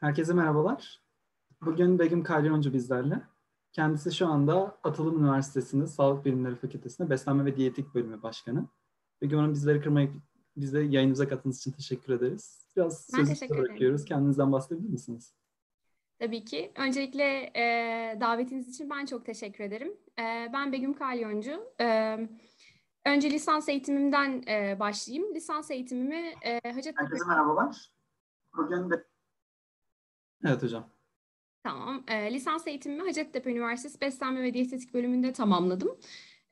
Herkese merhabalar. Bugün Begüm Kalyoncu bizlerle. Kendisi şu anda Atılım Üniversitesi'nde Sağlık Bilimleri Fakültesi'nde Beslenme ve Diyetik Bölümü Başkanı. Begüm Hanım bizleri kırmayıp bize yayınımıza katıldığınız için teşekkür ederiz. Biraz sözü bırakıyoruz. Kendinizden bahsedebilir misiniz? Tabii ki. Öncelikle e, davetiniz için ben çok teşekkür ederim. E, ben Begüm Kalyoncu. E, önce lisans eğitimimden e, başlayayım. Lisans eğitimimi e, Hacettepe... Herkese merhabalar. Bugün de Evet hocam. Tamam. E, lisans eğitimimi Hacettepe Üniversitesi Beslenme ve Diyetetik bölümünde tamamladım.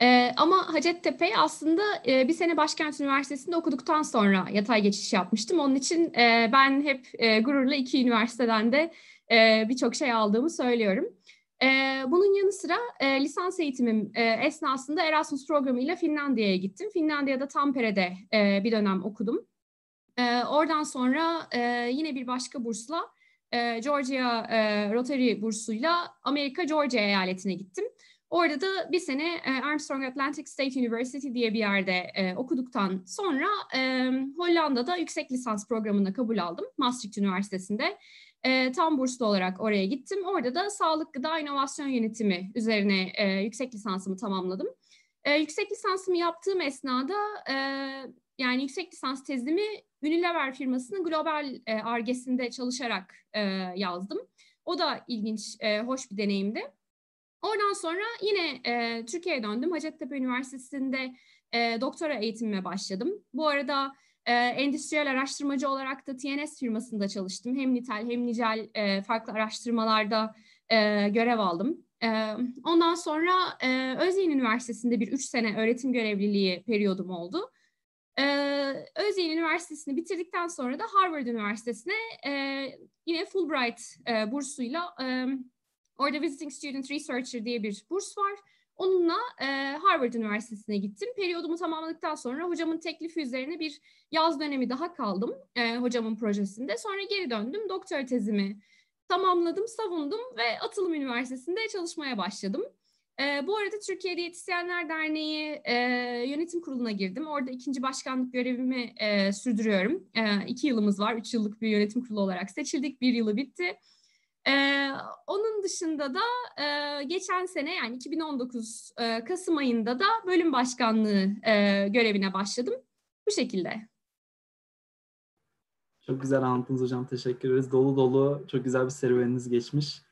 E, ama Hacettepe'yi aslında e, bir sene Başkent Üniversitesi'nde okuduktan sonra yatay geçiş yapmıştım. Onun için e, ben hep e, gururla iki üniversiteden de e, birçok şey aldığımı söylüyorum. E, bunun yanı sıra e, lisans eğitimim e, esnasında Erasmus programıyla Finlandiya'ya gittim. Finlandiya'da Tampere'de e, bir dönem okudum. E, oradan sonra e, yine bir başka bursla e, Georgia e, Rotary bursuyla Amerika Georgia eyaletine gittim. Orada da bir sene e, Armstrong Atlantic State University diye bir yerde e, okuduktan sonra Hollanda'da yüksek lisans programına kabul aldım Maastricht Üniversitesi'nde. E, tam burslu olarak oraya gittim. Orada da sağlık gıda inovasyon yönetimi üzerine e, yüksek lisansımı tamamladım. E, yüksek lisansımı yaptığım esnada e, yani yüksek lisans tezimi Unilever firmasının global e, argesinde çalışarak e, yazdım. O da ilginç, e, hoş bir deneyimdi. Oradan sonra yine e, Türkiye'ye döndüm. Hacettepe Üniversitesi'nde e, doktora eğitimime başladım. Bu arada e, endüstriyel araştırmacı olarak da TNS firmasında çalıştım. Hem nitel hem nicel e, farklı araştırmalarda e, görev aldım. E, ondan sonra e, Özyeğin Üniversitesi'nde bir üç sene öğretim görevliliği periyodum oldu. Ee, Özyeğin Üniversitesi'ni bitirdikten sonra da Harvard Üniversitesi'ne e, yine Fulbright e, bursuyla e, orada Visiting Student Researcher diye bir burs var. Onunla e, Harvard Üniversitesi'ne gittim. Periyodumu tamamladıktan sonra hocamın teklifi üzerine bir yaz dönemi daha kaldım e, hocamın projesinde. Sonra geri döndüm, doktora tezimi tamamladım, savundum ve Atılım Üniversitesi'nde çalışmaya başladım. E, bu arada Türkiye Diyetisyenler Derneği e, yönetim kuruluna girdim. Orada ikinci başkanlık görevimi e, sürdürüyorum. E, iki yılımız var. Üç yıllık bir yönetim kurulu olarak seçildik. Bir yılı bitti. E, onun dışında da e, geçen sene yani 2019 e, Kasım ayında da bölüm başkanlığı e, görevine başladım. Bu şekilde. Çok güzel anlattınız hocam. Teşekkür ederiz. Dolu dolu çok güzel bir serüveniniz geçmiş.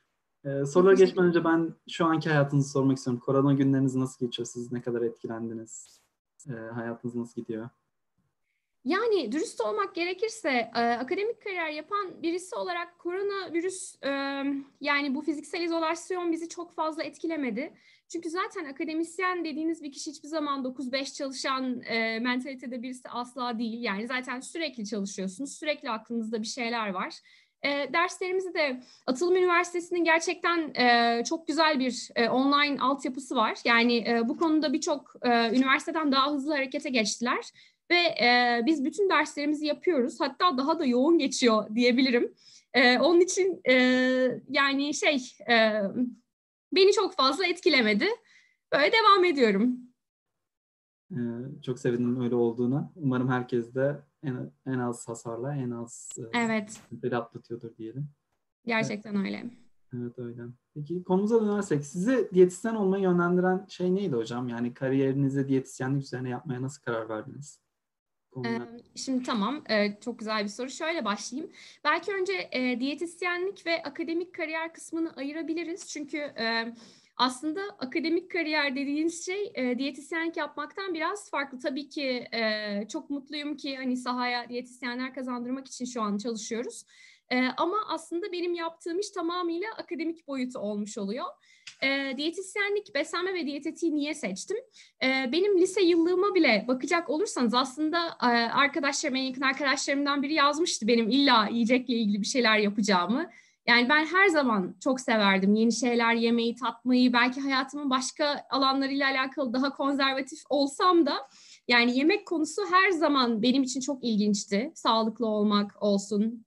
Ee, sorulara geçmeden önce ben şu anki hayatınızı sormak istiyorum. Korona günleriniz nasıl geçiyor? Siz ne kadar etkilendiniz? Ee, hayatınız nasıl gidiyor? Yani dürüst olmak gerekirse e, akademik kariyer yapan birisi olarak koronavirüs e, yani bu fiziksel izolasyon bizi çok fazla etkilemedi. Çünkü zaten akademisyen dediğiniz bir kişi hiçbir zaman 9-5 çalışan e, mentalitede birisi asla değil. Yani zaten sürekli çalışıyorsunuz, sürekli aklınızda bir şeyler var. E, derslerimizi de Atılım Üniversitesi'nin gerçekten e, çok güzel bir e, online altyapısı var. Yani e, bu konuda birçok e, üniversiteden daha hızlı harekete geçtiler ve e, biz bütün derslerimizi yapıyoruz. Hatta daha da yoğun geçiyor diyebilirim. E, onun için e, yani şey e, beni çok fazla etkilemedi. Böyle devam ediyorum. Ee, çok sevindim öyle olduğuna. Umarım herkes de en, en az hasarla en az e, evet. e, atlatıyordur diyelim. Gerçekten evet. öyle. Evet öyle. Peki konumuza dönersek sizi diyetisyen olmaya yönlendiren şey neydi hocam? Yani kariyerinizi diyetisyenlik üzerine yapmaya nasıl karar verdiniz? Şimdi tamam, çok güzel bir soru. Şöyle başlayayım. Belki önce diyetisyenlik ve akademik kariyer kısmını ayırabiliriz. Çünkü aslında akademik kariyer dediğiniz şey e, diyetisyenlik yapmaktan biraz farklı. Tabii ki e, çok mutluyum ki hani sahaya diyetisyenler kazandırmak için şu an çalışıyoruz. E, ama aslında benim yaptığım iş tamamıyla akademik boyutu olmuş oluyor. E, diyetisyenlik, beslenme ve diyetetiği niye seçtim? E, benim lise yıllığıma bile bakacak olursanız aslında e, arkadaşlarım, en yakın arkadaşlarımdan biri yazmıştı benim illa yiyecekle ilgili bir şeyler yapacağımı. Yani ben her zaman çok severdim yeni şeyler yemeyi, tatmayı. Belki hayatımın başka alanlarıyla alakalı daha konservatif olsam da yani yemek konusu her zaman benim için çok ilginçti. Sağlıklı olmak olsun.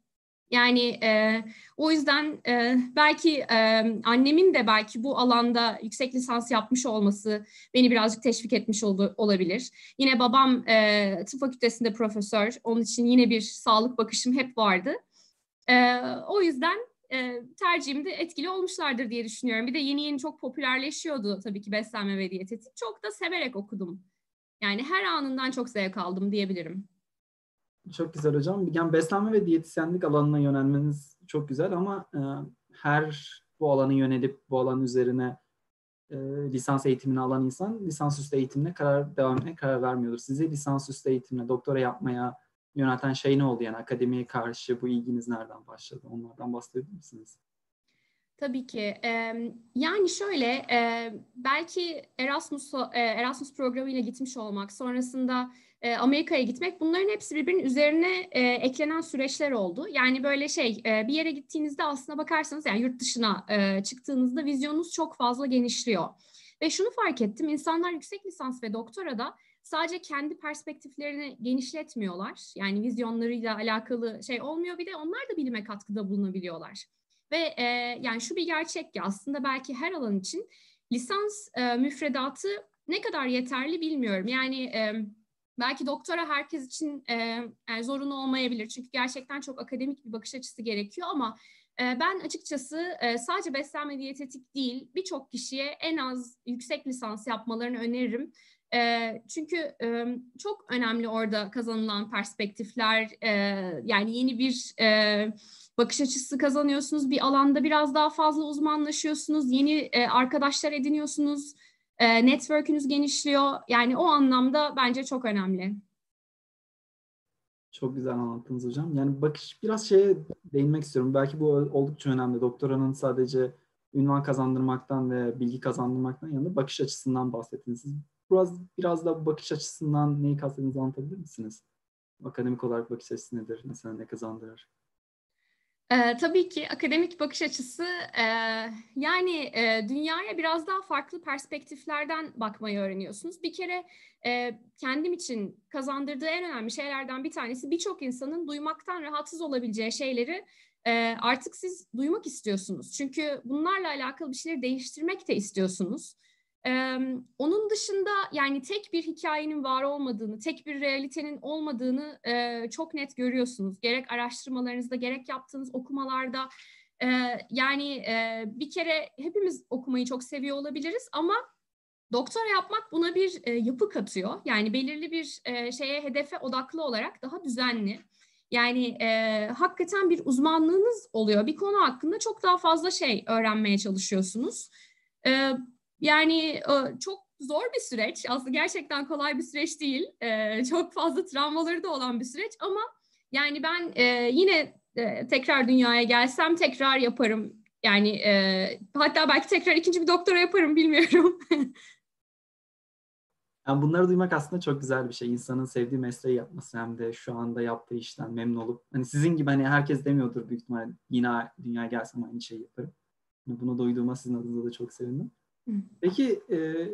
Yani e, o yüzden e, belki e, annemin de belki bu alanda yüksek lisans yapmış olması beni birazcık teşvik etmiş oldu, olabilir. Yine babam e, tıp fakültesinde profesör. Onun için yine bir sağlık bakışım hep vardı. E, o yüzden e, tercihimde etkili olmuşlardır diye düşünüyorum. Bir de yeni yeni çok popülerleşiyordu tabii ki beslenme ve diyetetik. Çok da severek okudum. Yani her anından çok zevk aldım diyebilirim. Çok güzel hocam. Yani beslenme ve diyetisyenlik alanına yönelmeniz çok güzel ama e, her bu alana yönelip bu alan üzerine e, lisans eğitimini alan insan lisansüstü eğitimine karar devam etmeye karar vermiyordur. Sizi lisansüstü eğitimine doktora yapmaya yönelten şey ne oldu? Yani akademiye karşı bu ilginiz nereden başladı? Onlardan bahsedebilir misiniz? Tabii ki. yani şöyle, belki Erasmus Erasmus programıyla gitmiş olmak, sonrasında Amerika'ya gitmek, bunların hepsi birbirinin üzerine eklenen süreçler oldu. Yani böyle şey, bir yere gittiğinizde aslına bakarsanız, yani yurt dışına çıktığınızda vizyonunuz çok fazla genişliyor. Ve şunu fark ettim, insanlar yüksek lisans ve doktora da sadece kendi perspektiflerini genişletmiyorlar. Yani vizyonlarıyla alakalı şey olmuyor. Bir de onlar da bilime katkıda bulunabiliyorlar. Ve e, yani şu bir gerçek ki aslında belki her alan için lisans e, müfredatı ne kadar yeterli bilmiyorum. Yani e, belki doktora herkes için e, yani zorunlu olmayabilir. Çünkü gerçekten çok akademik bir bakış açısı gerekiyor ama e, ben açıkçası e, sadece beslenme diyetetik değil birçok kişiye en az yüksek lisans yapmalarını öneririm. E, çünkü e, çok önemli orada kazanılan perspektifler, e, yani yeni bir e, bakış açısı kazanıyorsunuz, bir alanda biraz daha fazla uzmanlaşıyorsunuz, yeni e, arkadaşlar ediniyorsunuz, e, network'ünüz genişliyor. Yani o anlamda bence çok önemli. Çok güzel anlattınız hocam. Yani bakış biraz şeye değinmek istiyorum. Belki bu oldukça önemli. Doktoranın sadece ünvan kazandırmaktan ve bilgi kazandırmaktan yanında bakış açısından bahsettiniz. Siz biraz biraz da bakış açısından neyi kastediğinizi anlatabilir misiniz? Akademik olarak bakış açısı nedir? Mesela ne kazandırır? Ee, tabii ki akademik bakış açısı e, yani e, dünyaya biraz daha farklı perspektiflerden bakmayı öğreniyorsunuz. Bir kere e, kendim için kazandırdığı en önemli şeylerden bir tanesi birçok insanın duymaktan rahatsız olabileceği şeyleri e, artık siz duymak istiyorsunuz. Çünkü bunlarla alakalı bir şeyleri değiştirmek de istiyorsunuz. Ee, onun dışında yani tek bir hikayenin var olmadığını, tek bir realitenin olmadığını e, çok net görüyorsunuz. Gerek araştırmalarınızda, gerek yaptığınız okumalarda. E, yani e, bir kere hepimiz okumayı çok seviyor olabiliriz ama doktora yapmak buna bir e, yapı katıyor. Yani belirli bir e, şeye, hedefe odaklı olarak daha düzenli. Yani e, hakikaten bir uzmanlığınız oluyor. Bir konu hakkında çok daha fazla şey öğrenmeye çalışıyorsunuz. E, yani e, çok zor bir süreç. Aslında gerçekten kolay bir süreç değil. E, çok fazla travmaları da olan bir süreç ama yani ben e, yine tekrar dünyaya gelsem tekrar yaparım. Yani hatta belki tekrar ikinci bir doktora yaparım bilmiyorum. yani bunları duymak aslında çok güzel bir şey. İnsanın sevdiği mesleği yapması hem de şu anda yaptığı işten memnun olup hani sizin gibi hani herkes demiyordur büyük ihtimalle yine dünyaya gelsem aynı şeyi yaparım. Bunu duyduğuma sizin adınıza da çok sevindim. Peki e,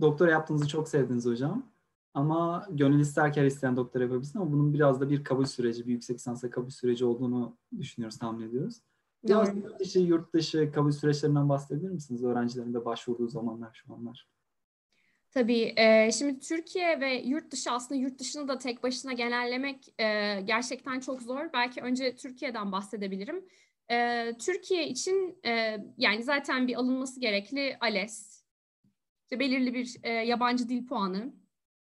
doktora yaptığınızı çok sevdiniz hocam. Ama gönül isterken isteyen doktora yapabilirsin ama bunun biraz da bir kabul süreci, bir yüksek lisansa kabul süreci olduğunu düşünüyoruz, tahmin ediyoruz. Biraz yurt dışı, yurt dışı kabul süreçlerinden bahsedebilir misiniz? Öğrencilerin de başvurduğu zamanlar şu anlar. Tabii. E, şimdi Türkiye ve yurt dışı aslında yurt dışını da tek başına genellemek e, gerçekten çok zor. Belki önce Türkiye'den bahsedebilirim. Türkiye için yani zaten bir alınması gerekli ALES, işte belirli bir yabancı dil puanı.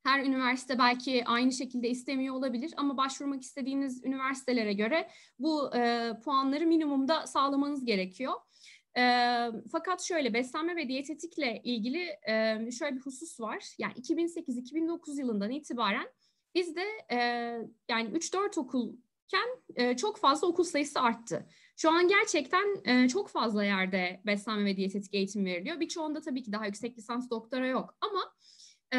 Her üniversite belki aynı şekilde istemiyor olabilir ama başvurmak istediğiniz üniversitelere göre bu puanları minimumda sağlamanız gerekiyor. Fakat şöyle beslenme ve diyetetikle ilgili şöyle bir husus var. Yani 2008-2009 yılından itibaren bizde yani 3-4 okulken çok fazla okul sayısı arttı. Şu an gerçekten e, çok fazla yerde beslenme ve diyetetik eğitim veriliyor. Birçoğunda tabii ki daha yüksek lisans doktora yok ama e,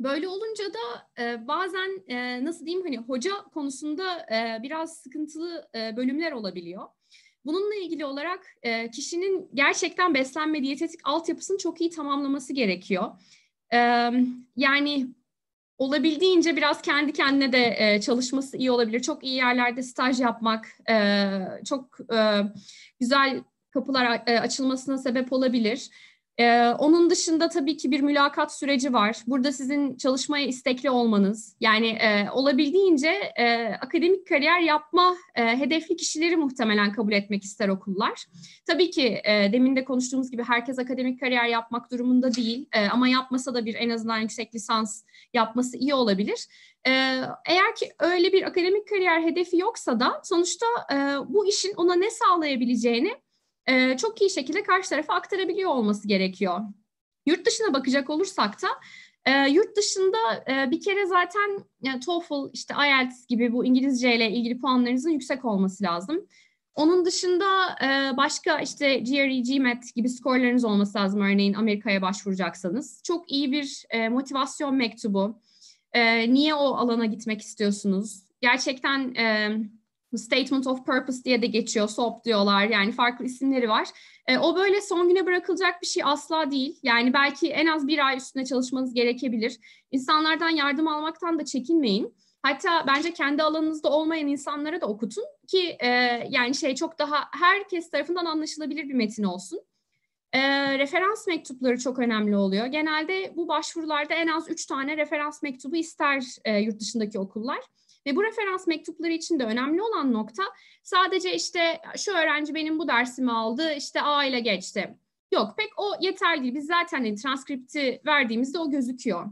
böyle olunca da e, bazen e, nasıl diyeyim hani hoca konusunda e, biraz sıkıntılı e, bölümler olabiliyor. Bununla ilgili olarak e, kişinin gerçekten beslenme diyetetik altyapısını çok iyi tamamlaması gerekiyor. E, yani olabildiğince biraz kendi kendine de e, çalışması iyi olabilir. Çok iyi yerlerde staj yapmak e, çok e, güzel kapılar e, açılmasına sebep olabilir. Ee, onun dışında tabii ki bir mülakat süreci var. Burada sizin çalışmaya istekli olmanız, yani e, olabildiğince e, akademik kariyer yapma e, hedefli kişileri muhtemelen kabul etmek ister okullar. Tabii ki e, demin de konuştuğumuz gibi herkes akademik kariyer yapmak durumunda değil e, ama yapmasa da bir en azından yüksek lisans yapması iyi olabilir. E, eğer ki öyle bir akademik kariyer hedefi yoksa da sonuçta e, bu işin ona ne sağlayabileceğini e, çok iyi şekilde karşı tarafa aktarabiliyor olması gerekiyor. Yurt dışına bakacak olursak da e, yurt dışında e, bir kere zaten yani TOEFL, işte IELTS gibi bu İngilizce ile ilgili puanlarınızın yüksek olması lazım. Onun dışında e, başka işte GRE, GMAT gibi skorlarınız olması lazım örneğin Amerika'ya başvuracaksanız. Çok iyi bir e, motivasyon mektubu. E, niye o alana gitmek istiyorsunuz? Gerçekten... E, Statement of Purpose diye de geçiyor, SOP diyorlar yani farklı isimleri var. E, o böyle son güne bırakılacak bir şey asla değil. Yani belki en az bir ay üstünde çalışmanız gerekebilir. İnsanlardan yardım almaktan da çekinmeyin. Hatta bence kendi alanınızda olmayan insanlara da okutun ki e, yani şey çok daha herkes tarafından anlaşılabilir bir metin olsun. E, referans mektupları çok önemli oluyor. Genelde bu başvurularda en az üç tane referans mektubu ister e, yurt dışındaki okullar. Ve bu referans mektupları için de önemli olan nokta sadece işte şu öğrenci benim bu dersimi aldı işte A ile geçti. Yok pek o yeterli değil. Biz zaten hani transkripti verdiğimizde o gözüküyor.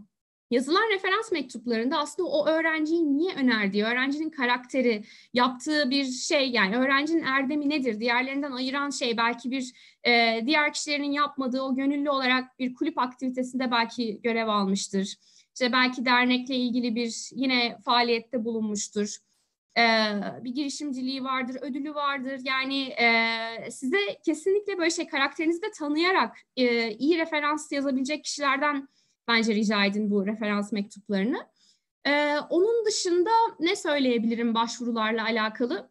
Yazılan referans mektuplarında aslında o öğrenciyi niye önerdiği, öğrencinin karakteri, yaptığı bir şey yani öğrencinin erdemi nedir, diğerlerinden ayıran şey belki bir e, diğer kişilerin yapmadığı o gönüllü olarak bir kulüp aktivitesinde belki görev almıştır işte belki dernekle ilgili bir yine faaliyette bulunmuştur. Ee, bir girişimciliği vardır, ödülü vardır. Yani e, size kesinlikle böyle şey karakterinizi de tanıyarak e, iyi referans yazabilecek kişilerden bence rica edin bu referans mektuplarını. Ee, onun dışında ne söyleyebilirim başvurularla alakalı?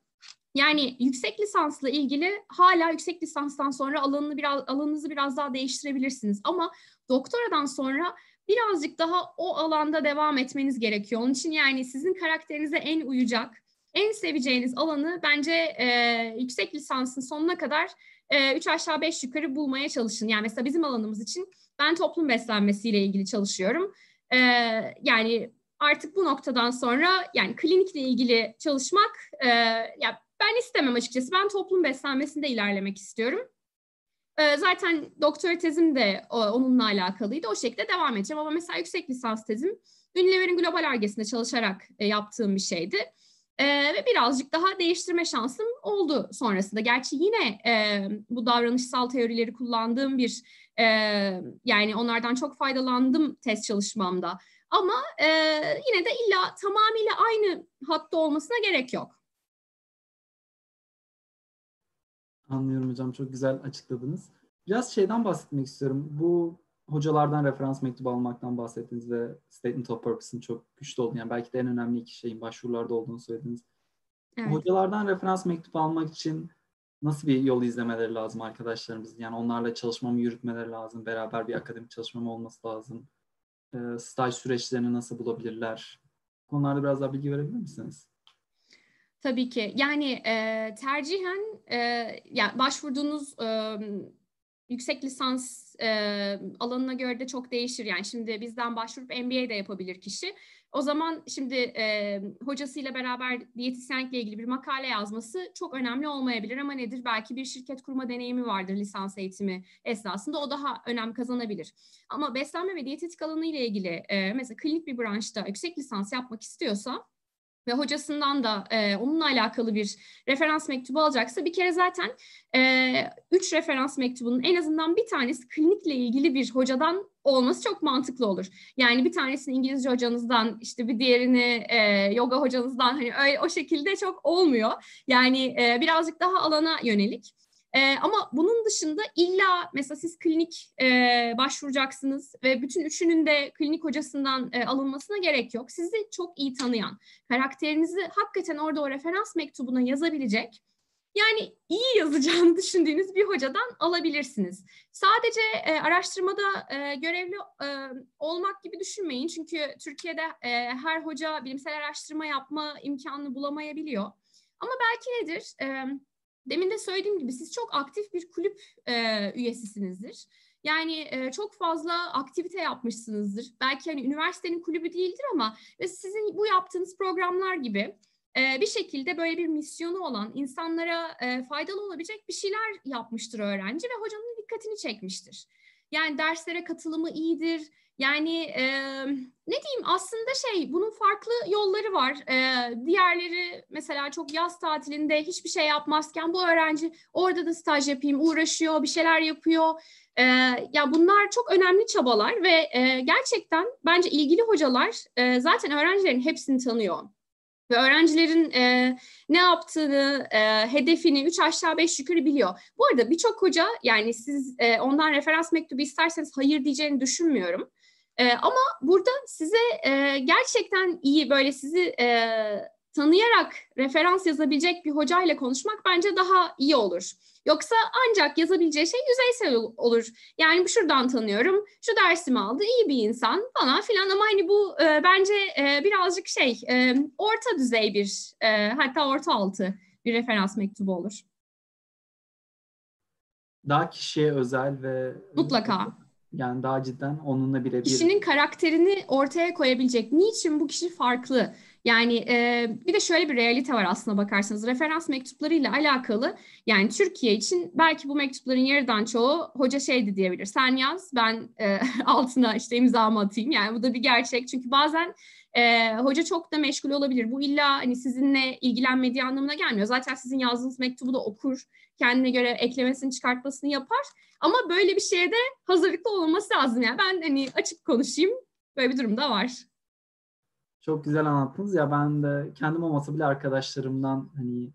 Yani yüksek lisansla ilgili hala yüksek lisanstan sonra alanını biraz alanınızı biraz daha değiştirebilirsiniz ama doktoradan sonra birazcık daha o alanda devam etmeniz gerekiyor. Onun için yani sizin karakterinize en uyacak, en seveceğiniz alanı bence e, yüksek lisansın sonuna kadar e, üç aşağı beş yukarı bulmaya çalışın. Yani mesela bizim alanımız için ben toplum beslenmesiyle ilgili çalışıyorum. E, yani artık bu noktadan sonra yani klinikle ilgili çalışmak e, ya ben istemem açıkçası. Ben toplum beslenmesinde ilerlemek istiyorum. Ee, zaten doktora tezim de onunla alakalıydı. O şekilde devam edeceğim. Ama mesela yüksek lisans tezim Unilever'in global argesinde çalışarak e, yaptığım bir şeydi. Ee, ve birazcık daha değiştirme şansım oldu sonrasında. Gerçi yine e, bu davranışsal teorileri kullandığım bir e, yani onlardan çok faydalandım test çalışmamda. Ama yine de illa tamamıyla aynı hatta olmasına gerek yok. Anlıyorum hocam. Çok güzel açıkladınız. Biraz şeyden bahsetmek istiyorum. Bu hocalardan referans mektubu almaktan bahsettiniz ve statement of purpose'ın çok güçlü olduğunu, yani belki de en önemli iki şeyin başvurularda olduğunu söylediniz. Evet. Hocalardan referans mektubu almak için nasıl bir yol izlemeleri lazım arkadaşlarımız? Yani onlarla çalışmamı yürütmeleri lazım, beraber bir akademik çalışmam olması lazım. E, staj süreçlerini nasıl bulabilirler? Konularda biraz daha bilgi verebilir misiniz? Tabii ki. Yani e, tercihen e, yani başvurduğunuz e, yüksek lisans e, alanına göre de çok değişir. Yani şimdi bizden başvurup MBA de yapabilir kişi. O zaman şimdi e, hocasıyla beraber diyetisyenlikle ilgili bir makale yazması çok önemli olmayabilir ama nedir? Belki bir şirket kurma deneyimi vardır lisans eğitimi esnasında o daha önem kazanabilir. Ama beslenme ve diyetetik alanı ile ilgili e, mesela klinik bir branşta yüksek lisans yapmak istiyorsa ve hocasından da e, onunla alakalı bir referans mektubu alacaksa bir kere zaten e, üç referans mektubunun en azından bir tanesi klinikle ilgili bir hocadan olması çok mantıklı olur. Yani bir tanesini İngilizce hocanızdan işte bir diğerini e, yoga hocanızdan hani öyle o şekilde çok olmuyor. Yani e, birazcık daha alana yönelik. E, ama bunun dışında illa mesela siz klinik e, başvuracaksınız ve bütün üçünün de klinik hocasından e, alınmasına gerek yok. Sizi çok iyi tanıyan, karakterinizi hakikaten orada o referans mektubuna yazabilecek, yani iyi yazacağını düşündüğünüz bir hocadan alabilirsiniz. Sadece e, araştırmada e, görevli e, olmak gibi düşünmeyin. Çünkü Türkiye'de e, her hoca bilimsel araştırma yapma imkanını bulamayabiliyor. Ama belki nedir? E, Demin de söylediğim gibi siz çok aktif bir kulüp e, üyesisinizdir. Yani e, çok fazla aktivite yapmışsınızdır. Belki hani üniversitenin kulübü değildir ama sizin bu yaptığınız programlar gibi e, bir şekilde böyle bir misyonu olan insanlara e, faydalı olabilecek bir şeyler yapmıştır öğrenci ve hocanın dikkatini çekmiştir. Yani derslere katılımı iyidir. Yani e, ne diyeyim aslında şey bunun farklı yolları var. E, diğerleri mesela çok yaz tatilinde hiçbir şey yapmazken bu öğrenci orada da staj yapayım uğraşıyor bir şeyler yapıyor. E, ya bunlar çok önemli çabalar ve e, gerçekten bence ilgili hocalar e, zaten öğrencilerin hepsini tanıyor ve öğrencilerin e, ne yaptığını, e, hedefini üç aşağı beş yukarı biliyor. Bu arada birçok hoca yani siz e, ondan referans mektubu isterseniz hayır diyeceğini düşünmüyorum. E, ama burada size e, gerçekten iyi böyle sizi e, tanıyarak referans yazabilecek bir hocayla konuşmak bence daha iyi olur. Yoksa ancak yazabileceği şey yüzeysel olur. Yani şuradan tanıyorum, şu dersimi aldı, iyi bir insan falan filan ama hani bu e, bence e, birazcık şey e, orta düzey bir e, hatta orta altı bir referans mektubu olur. Daha kişiye özel ve mutlaka yani daha cidden onunla birebir. Kişinin karakterini ortaya koyabilecek. Niçin bu kişi farklı? Yani e, bir de şöyle bir realite var aslında bakarsanız. Referans mektuplarıyla alakalı yani Türkiye için belki bu mektupların yarıdan çoğu hoca şeydi diyebilir. Sen yaz ben e, altına işte imzamı atayım. Yani bu da bir gerçek. Çünkü bazen e, hoca çok da meşgul olabilir. Bu illa hani sizinle ilgilenmediği anlamına gelmiyor. Zaten sizin yazdığınız mektubu da okur. Kendine göre eklemesini çıkartmasını yapar. Ama böyle bir şeye de hazırlıklı olması lazım. Yani ben hani açık konuşayım. Böyle bir durum da var. Çok güzel anlattınız. Ya ben de kendim olmasa bile arkadaşlarımdan hani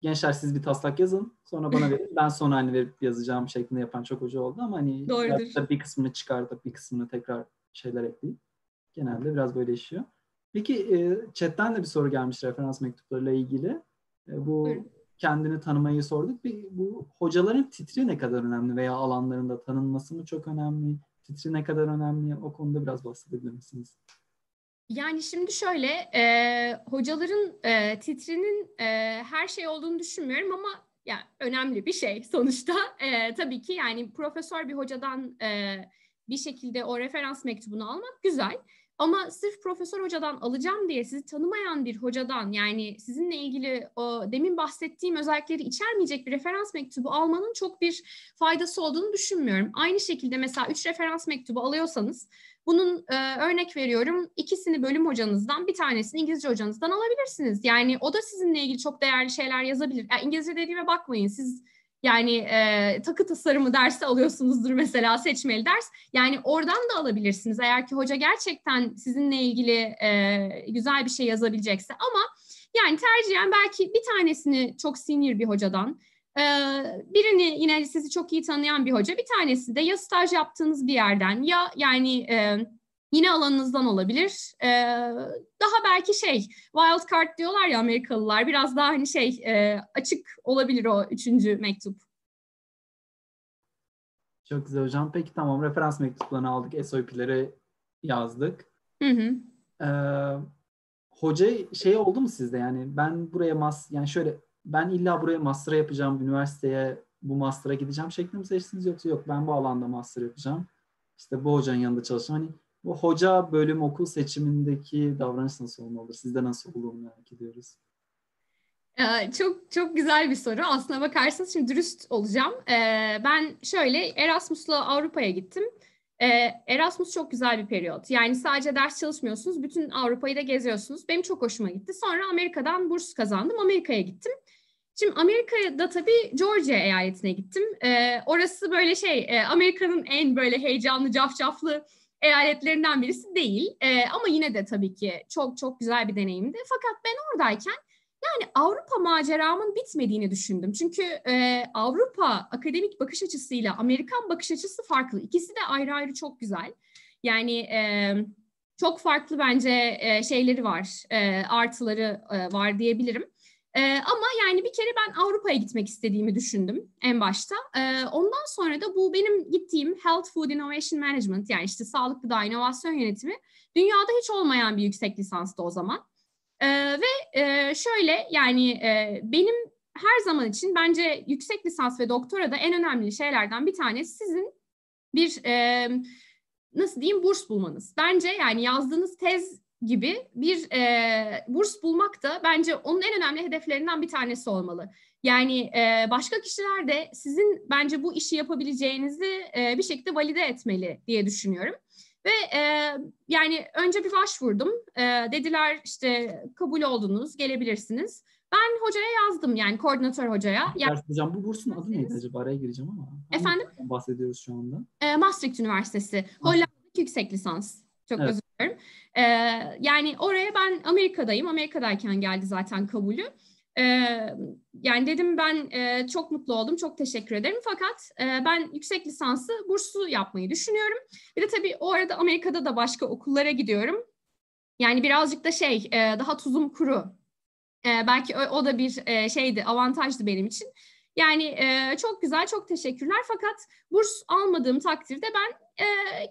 gençler siz bir taslak yazın sonra bana verin ben sonra hani verip yazacağım şeklinde yapan çok hoca oldu ama hani Doğrudur. bir kısmını çıkartıp bir kısmını tekrar şeyler ekleyip genelde biraz böyle işiyor. Peki e, chatten de bir soru gelmiş referans mektuplarıyla ilgili. E, bu Buyurun. Kendini tanımayı sorduk. Bir, bu hocaların titri ne kadar önemli veya alanlarında tanınması mı çok önemli? Titri ne kadar önemli? O konuda biraz bahsedebilir misiniz? Yani şimdi şöyle, e, hocaların e, titrinin e, her şey olduğunu düşünmüyorum ama yani önemli bir şey sonuçta. E, tabii ki yani profesör bir hocadan e, bir şekilde o referans mektubunu almak güzel. Ama sırf profesör hocadan alacağım diye sizi tanımayan bir hocadan yani sizinle ilgili o demin bahsettiğim özellikleri içermeyecek bir referans mektubu almanın çok bir faydası olduğunu düşünmüyorum. Aynı şekilde mesela üç referans mektubu alıyorsanız bunun e, örnek veriyorum ikisini bölüm hocanızdan bir tanesini İngilizce hocanızdan alabilirsiniz. Yani o da sizinle ilgili çok değerli şeyler yazabilir. Yani İngilizce dediğime bakmayın siz yani e, takı tasarımı dersi alıyorsunuzdur mesela seçmeli ders. Yani oradan da alabilirsiniz eğer ki hoca gerçekten sizinle ilgili e, güzel bir şey yazabilecekse. Ama yani tercihen belki bir tanesini çok senior bir hocadan, e, birini yine sizi çok iyi tanıyan bir hoca, bir tanesi de ya staj yaptığınız bir yerden ya yani e, yine alanınızdan olabilir. Ee, daha belki şey wild card diyorlar ya Amerikalılar biraz daha hani şey e, açık olabilir o üçüncü mektup. Çok güzel hocam. Peki tamam referans mektuplarını aldık. SOP'leri yazdık. Hı hı. Ee, hoca şey oldu mu sizde yani ben buraya mas yani şöyle ben illa buraya master yapacağım üniversiteye bu master'a gideceğim şeklinde mi seçtiniz yoksa yok ben bu alanda master yapacağım. İşte bu hocanın yanında çalışacağım. Hani bu hoca bölüm okul seçimindeki davranış nasıl olmalı? Sizde nasıl olur merak ediyoruz. Ee, çok çok güzel bir soru. Aslına bakarsanız şimdi dürüst olacağım. Ee, ben şöyle Erasmus'la Avrupa'ya gittim. Ee, Erasmus çok güzel bir periyot. Yani sadece ders çalışmıyorsunuz, bütün Avrupa'yı da geziyorsunuz. Benim çok hoşuma gitti. Sonra Amerika'dan burs kazandım, Amerika'ya gittim. Şimdi Amerika'da tabii Georgia eyaletine gittim. orası böyle şey, Amerika'nın en böyle heyecanlı, cafcaflı eyaletlerinden birisi değil. ama yine de tabii ki çok çok güzel bir deneyimdi. Fakat ben oradayken yani Avrupa maceramın bitmediğini düşündüm. Çünkü e, Avrupa akademik bakış açısıyla Amerikan bakış açısı farklı. İkisi de ayrı ayrı çok güzel. Yani e, çok farklı bence e, şeyleri var, e, artıları e, var diyebilirim. E, ama yani bir kere ben Avrupa'ya gitmek istediğimi düşündüm en başta. E, ondan sonra da bu benim gittiğim Health Food Innovation Management yani işte sağlık gıda inovasyon yönetimi dünyada hiç olmayan bir yüksek lisanstı o zaman. E, ve e, şöyle yani e, benim her zaman için bence yüksek lisans ve doktora da en önemli şeylerden bir tanesi sizin bir e, nasıl diyeyim burs bulmanız. Bence yani yazdığınız tez gibi bir e, burs bulmak da bence onun en önemli hedeflerinden bir tanesi olmalı. Yani e, başka kişiler de sizin bence bu işi yapabileceğinizi e, bir şekilde valide etmeli diye düşünüyorum. Ve e, yani önce bir başvurdum. E, dediler işte kabul oldunuz, gelebilirsiniz. Ben hocaya yazdım yani koordinatör hocaya. Yani, hocam bu bursun adı neydi acaba? Araya gireceğim ama. Efendim? Bahsediyoruz şu anda. E, Maastricht Üniversitesi. Hollanda'daki yüksek lisans. Çok evet. özür dilerim. E, yani oraya ben Amerika'dayım. Amerika'dayken geldi zaten kabulü. E, yani dedim ben e, çok mutlu oldum, çok teşekkür ederim. Fakat e, ben yüksek lisansı burslu yapmayı düşünüyorum. Bir de tabii o arada Amerika'da da başka okullara gidiyorum. Yani birazcık da şey, e, daha tuzum kuru. E, belki o, o da bir e, şeydi, avantajdı benim için. Yani e, çok güzel, çok teşekkürler. Fakat burs almadığım takdirde ben e,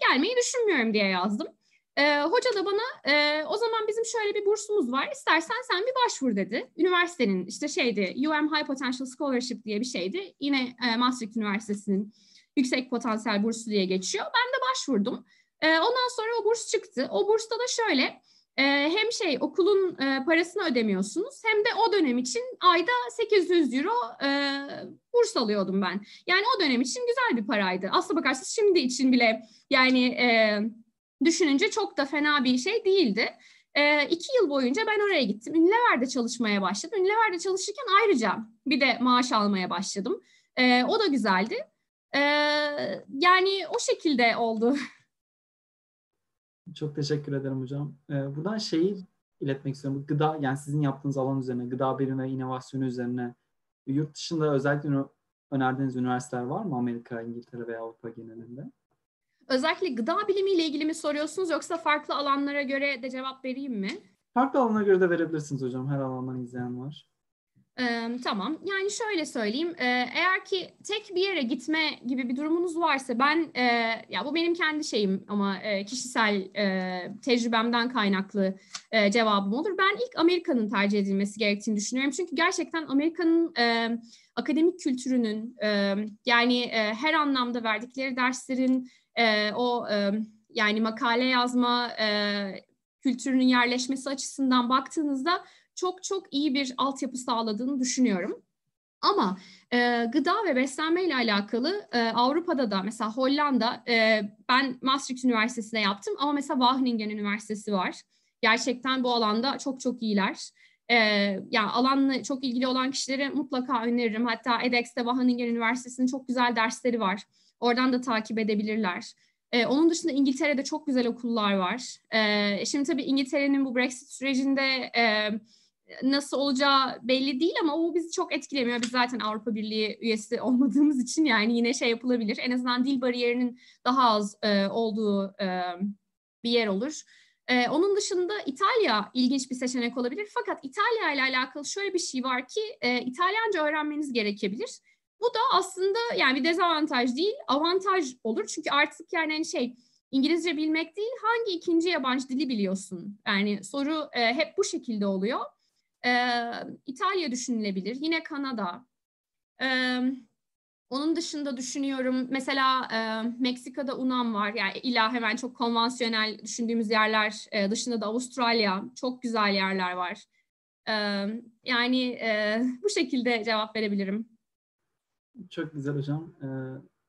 gelmeyi düşünmüyorum diye yazdım. E, hoca da bana e, o zaman bizim şöyle bir bursumuz var. İstersen sen bir başvur dedi. Üniversitenin işte şeydi UM High Potential Scholarship diye bir şeydi. Yine e, Maastricht Üniversitesi'nin yüksek potansiyel bursu diye geçiyor. Ben de başvurdum. E, ondan sonra o burs çıktı. O bursta da şöyle e, hem şey okulun e, parasını ödemiyorsunuz hem de o dönem için ayda 800 euro e, burs alıyordum ben. Yani o dönem için güzel bir paraydı. Aslına bakarsanız şimdi için bile yani e, düşününce çok da fena bir şey değildi. E, iki yıl boyunca ben oraya gittim. Unilever'de çalışmaya başladım. Unilever'de çalışırken ayrıca bir de maaş almaya başladım. E, o da güzeldi. E, yani o şekilde oldu. Çok teşekkür ederim hocam. Ee, buradan şeyi iletmek istiyorum. Gıda, yani sizin yaptığınız alan üzerine, gıda bilimi ve inovasyonu üzerine yurt dışında özellikle önerdiğiniz üniversiteler var mı Amerika, İngiltere veya Avrupa genelinde? Özellikle gıda bilimiyle ilgili mi soruyorsunuz yoksa farklı alanlara göre de cevap vereyim mi? Farklı alanlara göre de verebilirsiniz hocam. Her alandan izleyen var. Ee, tamam. Yani şöyle söyleyeyim. Ee, eğer ki tek bir yere gitme gibi bir durumunuz varsa ben e, ya bu benim kendi şeyim ama e, kişisel e, tecrübemden kaynaklı e, cevabım olur. Ben ilk Amerika'nın tercih edilmesi gerektiğini düşünüyorum. Çünkü gerçekten Amerika'nın e, akademik kültürünün e, yani e, her anlamda verdikleri derslerin e, o e, yani makale yazma e, kültürünün yerleşmesi açısından baktığınızda çok çok iyi bir altyapı sağladığını düşünüyorum. Ama e, gıda ve beslenme ile alakalı e, Avrupa'da da mesela Hollanda e, ben Maastricht Üniversitesi'nde yaptım ama mesela Wageningen Üniversitesi var. Gerçekten bu alanda çok çok iyiler. E, yani alanla çok ilgili olan kişilere mutlaka öneririm. Hatta edX'te Wageningen Üniversitesi'nin çok güzel dersleri var. Oradan da takip edebilirler. Ee, onun dışında İngiltere'de çok güzel okullar var. Ee, şimdi tabii İngiltere'nin bu Brexit sürecinde e, nasıl olacağı belli değil ama o bizi çok etkilemiyor. Biz zaten Avrupa Birliği üyesi olmadığımız için yani yine şey yapılabilir. En azından dil bariyerinin daha az e, olduğu e, bir yer olur. Ee, onun dışında İtalya ilginç bir seçenek olabilir. Fakat İtalya ile alakalı şöyle bir şey var ki e, İtalyanca öğrenmeniz gerekebilir. Bu da aslında yani bir dezavantaj değil, avantaj olur. Çünkü artık yani hani şey İngilizce bilmek değil, hangi ikinci yabancı dili biliyorsun? Yani soru e, hep bu şekilde oluyor. E, İtalya düşünülebilir, yine Kanada. E, onun dışında düşünüyorum mesela e, Meksika'da UNAM var. Yani illa hemen çok konvansiyonel düşündüğümüz yerler e, dışında da Avustralya çok güzel yerler var. E, yani e, bu şekilde cevap verebilirim. Çok güzel hocam. E,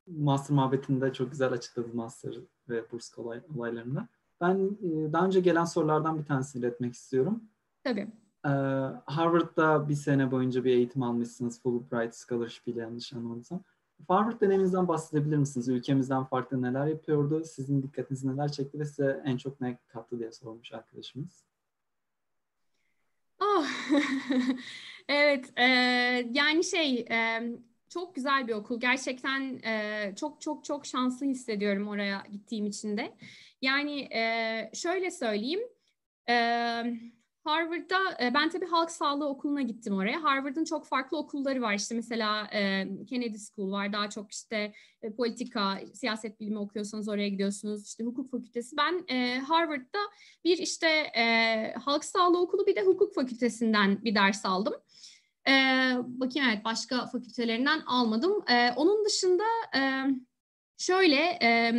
master muhabbetinde çok güzel açıkladı master ve burs kolay, olaylarında. Ben e, daha önce gelen sorulardan bir tanesini iletmek istiyorum. Tabii. E, Harvard'da bir sene boyunca bir eğitim almışsınız. Fulbright Scholarship ile yanlış anlamadıysam. Harvard deneyiminizden bahsedebilir misiniz? Ülkemizden farklı neler yapıyordu? Sizin dikkatinizi neler çekti ve size en çok ne kattı diye sormuş arkadaşımız. Oh. evet, e, yani şey e, çok güzel bir okul. Gerçekten e, çok çok çok şanslı hissediyorum oraya gittiğim için de. Yani e, şöyle söyleyeyim. E, Harvard'da e, ben tabii halk sağlığı okuluna gittim oraya. Harvard'ın çok farklı okulları var. İşte mesela e, Kennedy School var. Daha çok işte e, politika, siyaset bilimi okuyorsanız oraya gidiyorsunuz. İşte hukuk fakültesi. Ben e, Harvard'da bir işte e, halk sağlığı okulu bir de hukuk fakültesinden bir ders aldım. Ee, bakayım evet başka fakültelerinden almadım. Ee, onun dışında e, Şöyle e,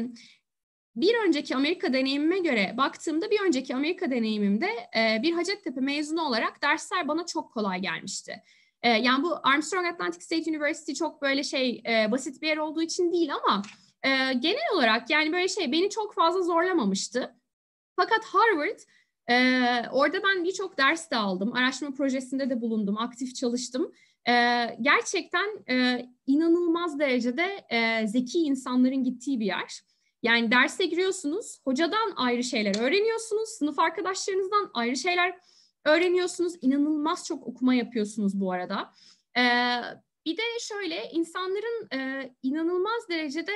bir önceki Amerika deneyimime göre baktığımda bir önceki Amerika deneyimimde e, bir Hacettepe mezunu olarak dersler bana çok kolay gelmişti. E, yani bu Armstrong Atlantic State University çok böyle şey e, basit bir yer olduğu için değil ama e, genel olarak yani böyle şey beni çok fazla zorlamamıştı. Fakat Harvard e, orada ben birçok ders de aldım. Araştırma projesinde de bulundum, aktif çalıştım. E, gerçekten e, inanılmaz derecede e, zeki insanların gittiği bir yer. Yani derse giriyorsunuz, hocadan ayrı şeyler öğreniyorsunuz, sınıf arkadaşlarınızdan ayrı şeyler öğreniyorsunuz. İnanılmaz çok okuma yapıyorsunuz bu arada. Ee, bir de şöyle insanların e, inanılmaz derecede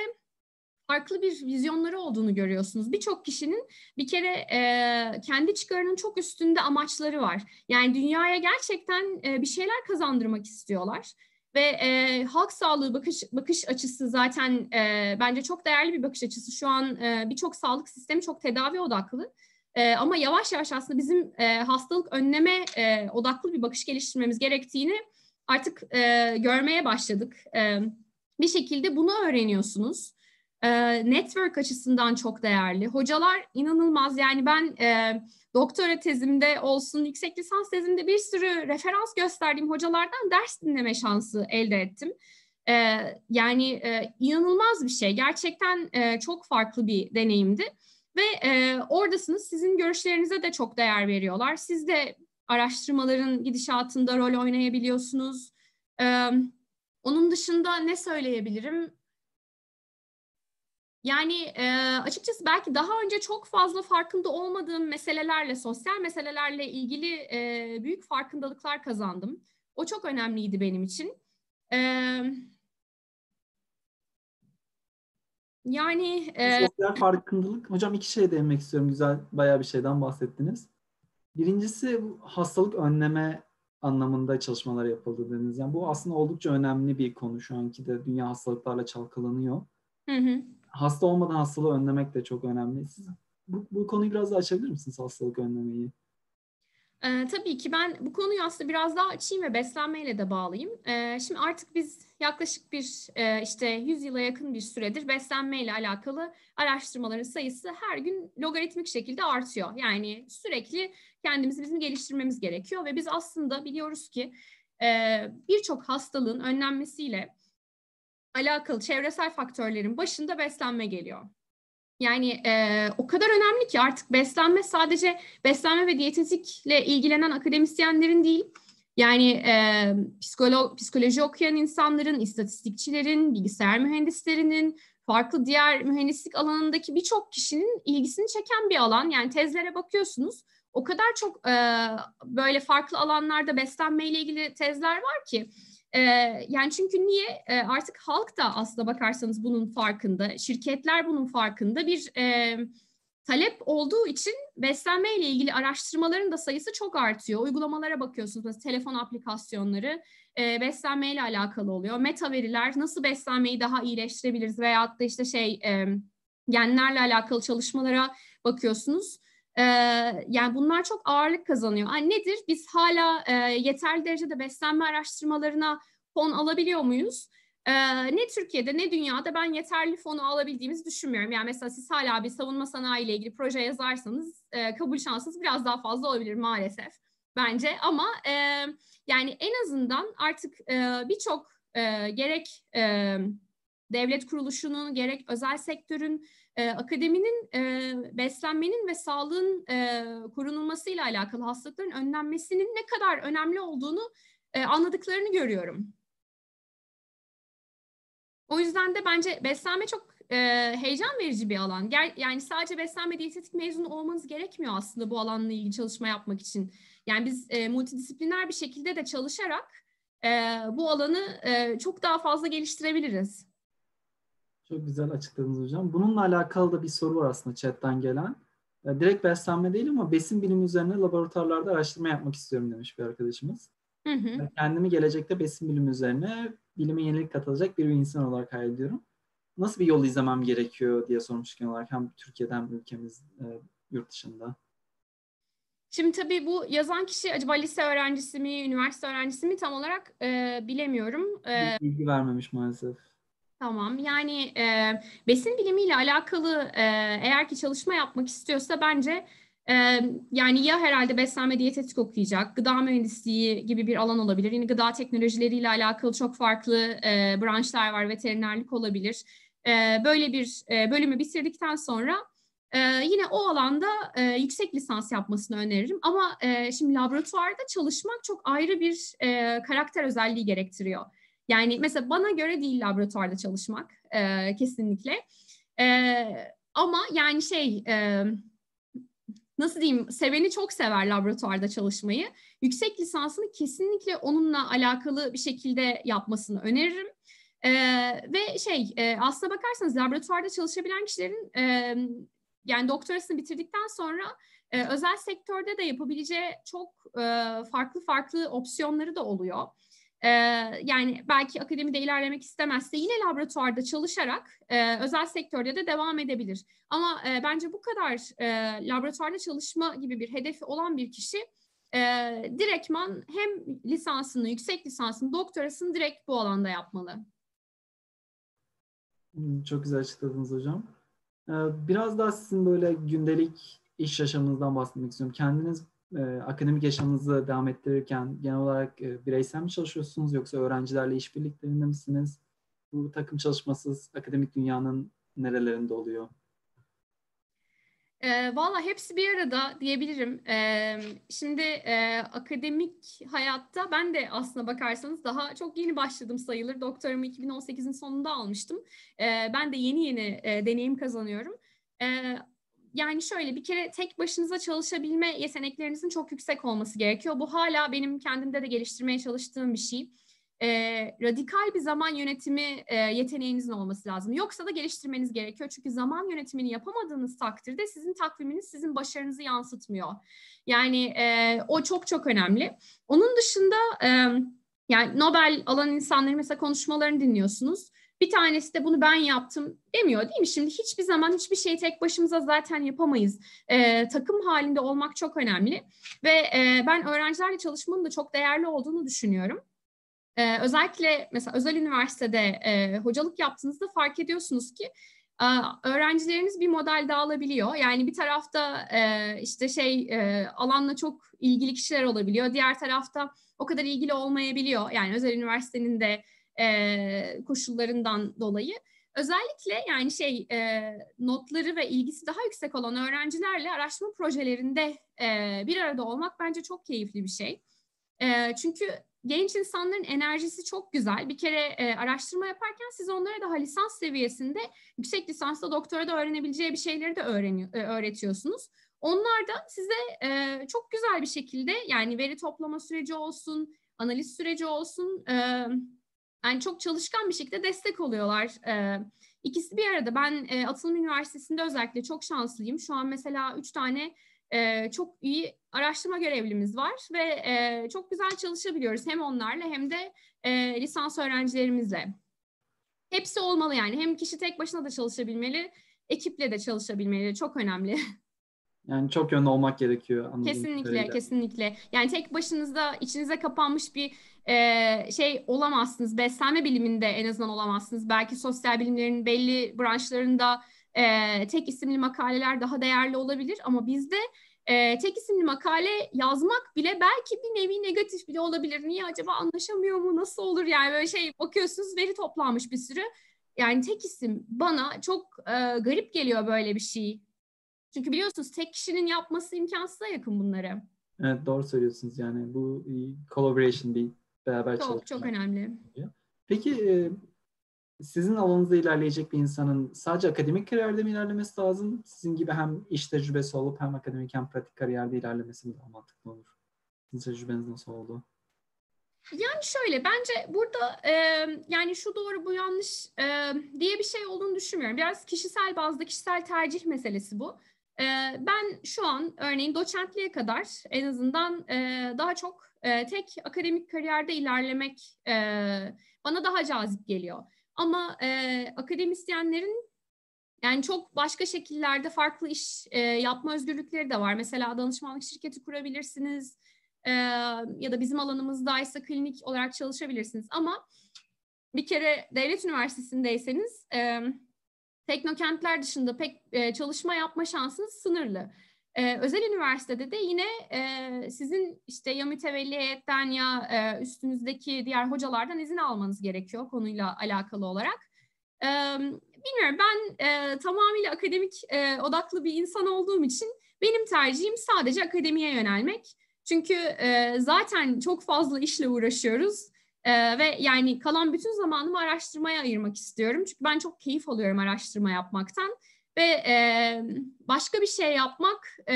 farklı bir vizyonları olduğunu görüyorsunuz. Birçok kişinin bir kere e, kendi çıkarının çok üstünde amaçları var. Yani dünyaya gerçekten e, bir şeyler kazandırmak istiyorlar. Ve e, halk sağlığı bakış bakış açısı zaten e, bence çok değerli bir bakış açısı. Şu an e, birçok sağlık sistemi çok tedavi odaklı. E, ama yavaş yavaş aslında bizim e, hastalık önleme e, odaklı bir bakış geliştirmemiz gerektiğini artık e, görmeye başladık. E, bir şekilde bunu öğreniyorsunuz. Network açısından çok değerli. Hocalar inanılmaz yani ben e, doktora tezimde olsun, yüksek lisans tezimde bir sürü referans gösterdiğim hocalardan ders dinleme şansı elde ettim. E, yani e, inanılmaz bir şey. Gerçekten e, çok farklı bir deneyimdi. Ve e, oradasınız sizin görüşlerinize de çok değer veriyorlar. Siz de araştırmaların gidişatında rol oynayabiliyorsunuz. E, onun dışında ne söyleyebilirim? Yani e, açıkçası belki daha önce çok fazla farkında olmadığım meselelerle, sosyal meselelerle ilgili e, büyük farkındalıklar kazandım. O çok önemliydi benim için. Evet. Yani e... sosyal farkındalık. Hocam iki şey değinmek istiyorum. Güzel bayağı bir şeyden bahsettiniz. Birincisi hastalık önleme anlamında çalışmalar yapıldı dediniz. Yani bu aslında oldukça önemli bir konu şu anki de dünya hastalıklarla çalkalanıyor. Hı hı. Hasta olmadan hastalığı önlemek de çok önemli. Siz bu, bu konuyu biraz daha açabilir misiniz hastalık önlemeyi? Ee, tabii ki ben bu konuyu aslında biraz daha açayım ve beslenmeyle de bağlayayım. Ee, şimdi artık biz yaklaşık bir e, işte 100 yıla yakın bir süredir beslenmeyle alakalı araştırmaların sayısı her gün logaritmik şekilde artıyor. Yani sürekli kendimizi bizim geliştirmemiz gerekiyor ve biz aslında biliyoruz ki e, birçok hastalığın önlenmesiyle alakalı çevresel faktörlerin başında beslenme geliyor. Yani e, o kadar önemli ki artık beslenme sadece beslenme ve diyetetikle ilgilenen akademisyenlerin değil, yani e, psikolo psikoloji okuyan insanların, istatistikçilerin, bilgisayar mühendislerinin, farklı diğer mühendislik alanındaki birçok kişinin ilgisini çeken bir alan. Yani tezlere bakıyorsunuz, o kadar çok e, böyle farklı alanlarda beslenmeyle ilgili tezler var ki e, yani çünkü niye e, artık halk da aslında bakarsanız bunun farkında, şirketler bunun farkında bir e, talep olduğu için beslenme ile ilgili araştırmaların da sayısı çok artıyor. Uygulamalara bakıyorsunuz mesela telefon aplikasyonları e, beslenme ile alakalı oluyor. Meta veriler nasıl beslenmeyi daha iyileştirebiliriz veyahut da işte şey e, genlerle alakalı çalışmalara bakıyorsunuz. Yani bunlar çok ağırlık kazanıyor. Yani nedir? Biz hala e, yeterli derecede beslenme araştırmalarına fon alabiliyor muyuz? Ee, ne Türkiye'de ne dünyada ben yeterli fonu alabildiğimizi düşünmüyorum. Yani mesela siz hala bir savunma sanayi ile ilgili proje yazarsanız e, kabul şansınız biraz daha fazla olabilir maalesef bence. Ama e, yani en azından artık e, birçok e, gerek e, devlet kuruluşunun gerek özel sektörün e, akademinin e, beslenmenin ve sağlığın e, korunulmasıyla alakalı hastalıkların önlenmesinin ne kadar önemli olduğunu e, anladıklarını görüyorum. O yüzden de bence beslenme çok e, heyecan verici bir alan. Ger yani sadece beslenme diyetetik mezunu olmanız gerekmiyor aslında bu alanla ilgili çalışma yapmak için. Yani biz e, multidisipliner bir şekilde de çalışarak e, bu alanı e, çok daha fazla geliştirebiliriz. Çok güzel açıkladınız hocam. Bununla alakalı da bir soru var aslında chatten gelen. E, direkt beslenme değil ama besin bilimi üzerine laboratuvarlarda araştırma yapmak istiyorum demiş bir arkadaşımız. Hı hı. Kendimi gelecekte besin bilimi üzerine bilime yenilik katılacak bir insan olarak hayal ediyorum. Nasıl bir yol izlemem gerekiyor diye sormuş genel olarak hem Türkiye'de hem ülkemiz e, yurt dışında. Şimdi tabii bu yazan kişi acaba lise öğrencisi mi, üniversite öğrencisi mi tam olarak e, bilemiyorum. E, bilgi vermemiş maalesef. Tamam. Yani e, besin bilimiyle alakalı e, eğer ki çalışma yapmak istiyorsa bence e, yani ya herhalde beslenme diyetetik okuyacak, gıda mühendisliği gibi bir alan olabilir. Yine gıda teknolojileriyle alakalı çok farklı e, branşlar var, veterinerlik olabilir. E, böyle bir e, bölümü bitirdikten sonra e, yine o alanda e, yüksek lisans yapmasını öneririm. Ama e, şimdi laboratuvarda çalışmak çok ayrı bir e, karakter özelliği gerektiriyor. Yani mesela bana göre değil laboratuvarda çalışmak e, kesinlikle. E, ama yani şey e, nasıl diyeyim seveni çok sever laboratuvarda çalışmayı. Yüksek lisansını kesinlikle onunla alakalı bir şekilde yapmasını öneririm. Ee, ve şey e, aslına bakarsanız laboratuvarda çalışabilen kişilerin e, yani doktorasını bitirdikten sonra e, özel sektörde de yapabileceği çok e, farklı farklı opsiyonları da oluyor. Ee, yani belki akademide ilerlemek istemezse yine laboratuvarda çalışarak e, özel sektörde de devam edebilir. Ama e, bence bu kadar e, laboratuvarda çalışma gibi bir hedefi olan bir kişi e, direktman hem lisansını, yüksek lisansını, doktorasını direkt bu alanda yapmalı. Hmm, çok güzel açıkladınız hocam. Ee, biraz daha sizin böyle gündelik iş yaşamınızdan bahsetmek istiyorum. Kendiniz e, akademik yaşamınızı devam ettirirken genel olarak e, bireysel mi çalışıyorsunuz yoksa öğrencilerle işbirliklerinde misiniz? Bu takım çalışmasız akademik dünyanın nerelerinde oluyor? E, Valla hepsi bir arada diyebilirim. E, şimdi e, akademik hayatta ben de aslına bakarsanız daha çok yeni başladım sayılır. Doktoramı 2018'in sonunda almıştım. E, ben de yeni yeni e, deneyim kazanıyorum. E, yani şöyle bir kere tek başınıza çalışabilme yeteneklerinizin çok yüksek olması gerekiyor. Bu hala benim kendimde de geliştirmeye çalıştığım bir şey. Ee, radikal bir zaman yönetimi e, yeteneğinizin olması lazım. Yoksa da geliştirmeniz gerekiyor. Çünkü zaman yönetimini yapamadığınız takdirde sizin takviminiz sizin başarınızı yansıtmıyor. Yani e, o çok çok önemli. Onun dışında e, yani Nobel alan insanların mesela konuşmalarını dinliyorsunuz bir tanesi de bunu ben yaptım demiyor değil mi? Şimdi hiçbir zaman hiçbir şeyi tek başımıza zaten yapamayız. Ee, takım halinde olmak çok önemli ve e, ben öğrencilerle çalışmanın da çok değerli olduğunu düşünüyorum. Ee, özellikle mesela özel üniversitede e, hocalık yaptığınızda fark ediyorsunuz ki e, öğrencileriniz bir model dağılabiliyor. Yani bir tarafta e, işte şey e, alanla çok ilgili kişiler olabiliyor. Diğer tarafta o kadar ilgili olmayabiliyor. Yani özel üniversitenin de e, koşullarından dolayı. Özellikle yani şey e, notları ve ilgisi daha yüksek olan öğrencilerle araştırma projelerinde e, bir arada olmak bence çok keyifli bir şey. E, çünkü genç insanların enerjisi çok güzel. Bir kere e, araştırma yaparken siz onlara daha lisans seviyesinde, yüksek lisansla doktora da öğrenebileceği bir şeyleri de öğreniyor, e, öğretiyorsunuz. Onlar da size e, çok güzel bir şekilde yani veri toplama süreci olsun, analiz süreci olsun, e, yani çok çalışkan bir şekilde destek oluyorlar. E, ikisi bir arada. Ben e, Atılım Üniversitesi'nde özellikle çok şanslıyım. Şu an mesela üç tane e, çok iyi araştırma görevlimiz var ve e, çok güzel çalışabiliyoruz hem onlarla hem de e, lisans öğrencilerimizle. Hepsi olmalı yani. Hem kişi tek başına da çalışabilmeli, ekiple de çalışabilmeli. Çok önemli. Yani çok yönlü olmak gerekiyor. Kesinlikle, kadarıyla. kesinlikle. Yani tek başınızda içinize kapanmış bir e, şey olamazsınız. Beslenme biliminde en azından olamazsınız. Belki sosyal bilimlerin belli branşlarında e, tek isimli makaleler daha değerli olabilir ama bizde e, tek isimli makale yazmak bile belki bir nevi negatif bile olabilir. Niye acaba anlaşamıyor mu? Nasıl olur yani böyle şey bakıyorsunuz veri toplanmış bir sürü. Yani tek isim bana çok e, garip geliyor böyle bir şey. Çünkü biliyorsunuz tek kişinin yapması imkansıza yakın bunları. Evet doğru söylüyorsunuz yani bu collaboration bir beraber çok, çalışmak. Çok önemli. Peki e, sizin alanınızda ilerleyecek bir insanın sadece akademik kariyerde mi ilerlemesi lazım? Sizin gibi hem iş tecrübesi olup hem akademik hem pratik kariyerde ilerlemesi mi daha mantıklı olur? Sizin tecrübeniz nasıl oldu? Yani şöyle bence burada e, yani şu doğru bu yanlış e, diye bir şey olduğunu düşünmüyorum. Biraz kişisel bazda kişisel tercih meselesi bu. E, ben şu an örneğin doçentliğe kadar en azından e, daha çok e, tek akademik kariyerde ilerlemek e, bana daha cazip geliyor. Ama akademisyenlerin yani çok başka şekillerde farklı iş yapma özgürlükleri de var. Mesela danışmanlık şirketi kurabilirsiniz ya da bizim alanımızdaysa klinik olarak çalışabilirsiniz. Ama bir kere devlet üniversitesindeyseniz teknokentler dışında pek e, çalışma yapma şansınız sınırlı. Ee, özel üniversitede de yine e, sizin işte ya mütevelli heyetten ya e, üstünüzdeki diğer hocalardan izin almanız gerekiyor konuyla alakalı olarak. E, bilmiyorum ben e, tamamıyla akademik e, odaklı bir insan olduğum için benim tercihim sadece akademiye yönelmek. Çünkü e, zaten çok fazla işle uğraşıyoruz. Ee, ve yani kalan bütün zamanımı araştırmaya ayırmak istiyorum. Çünkü ben çok keyif alıyorum araştırma yapmaktan. Ve e, başka bir şey yapmak, e,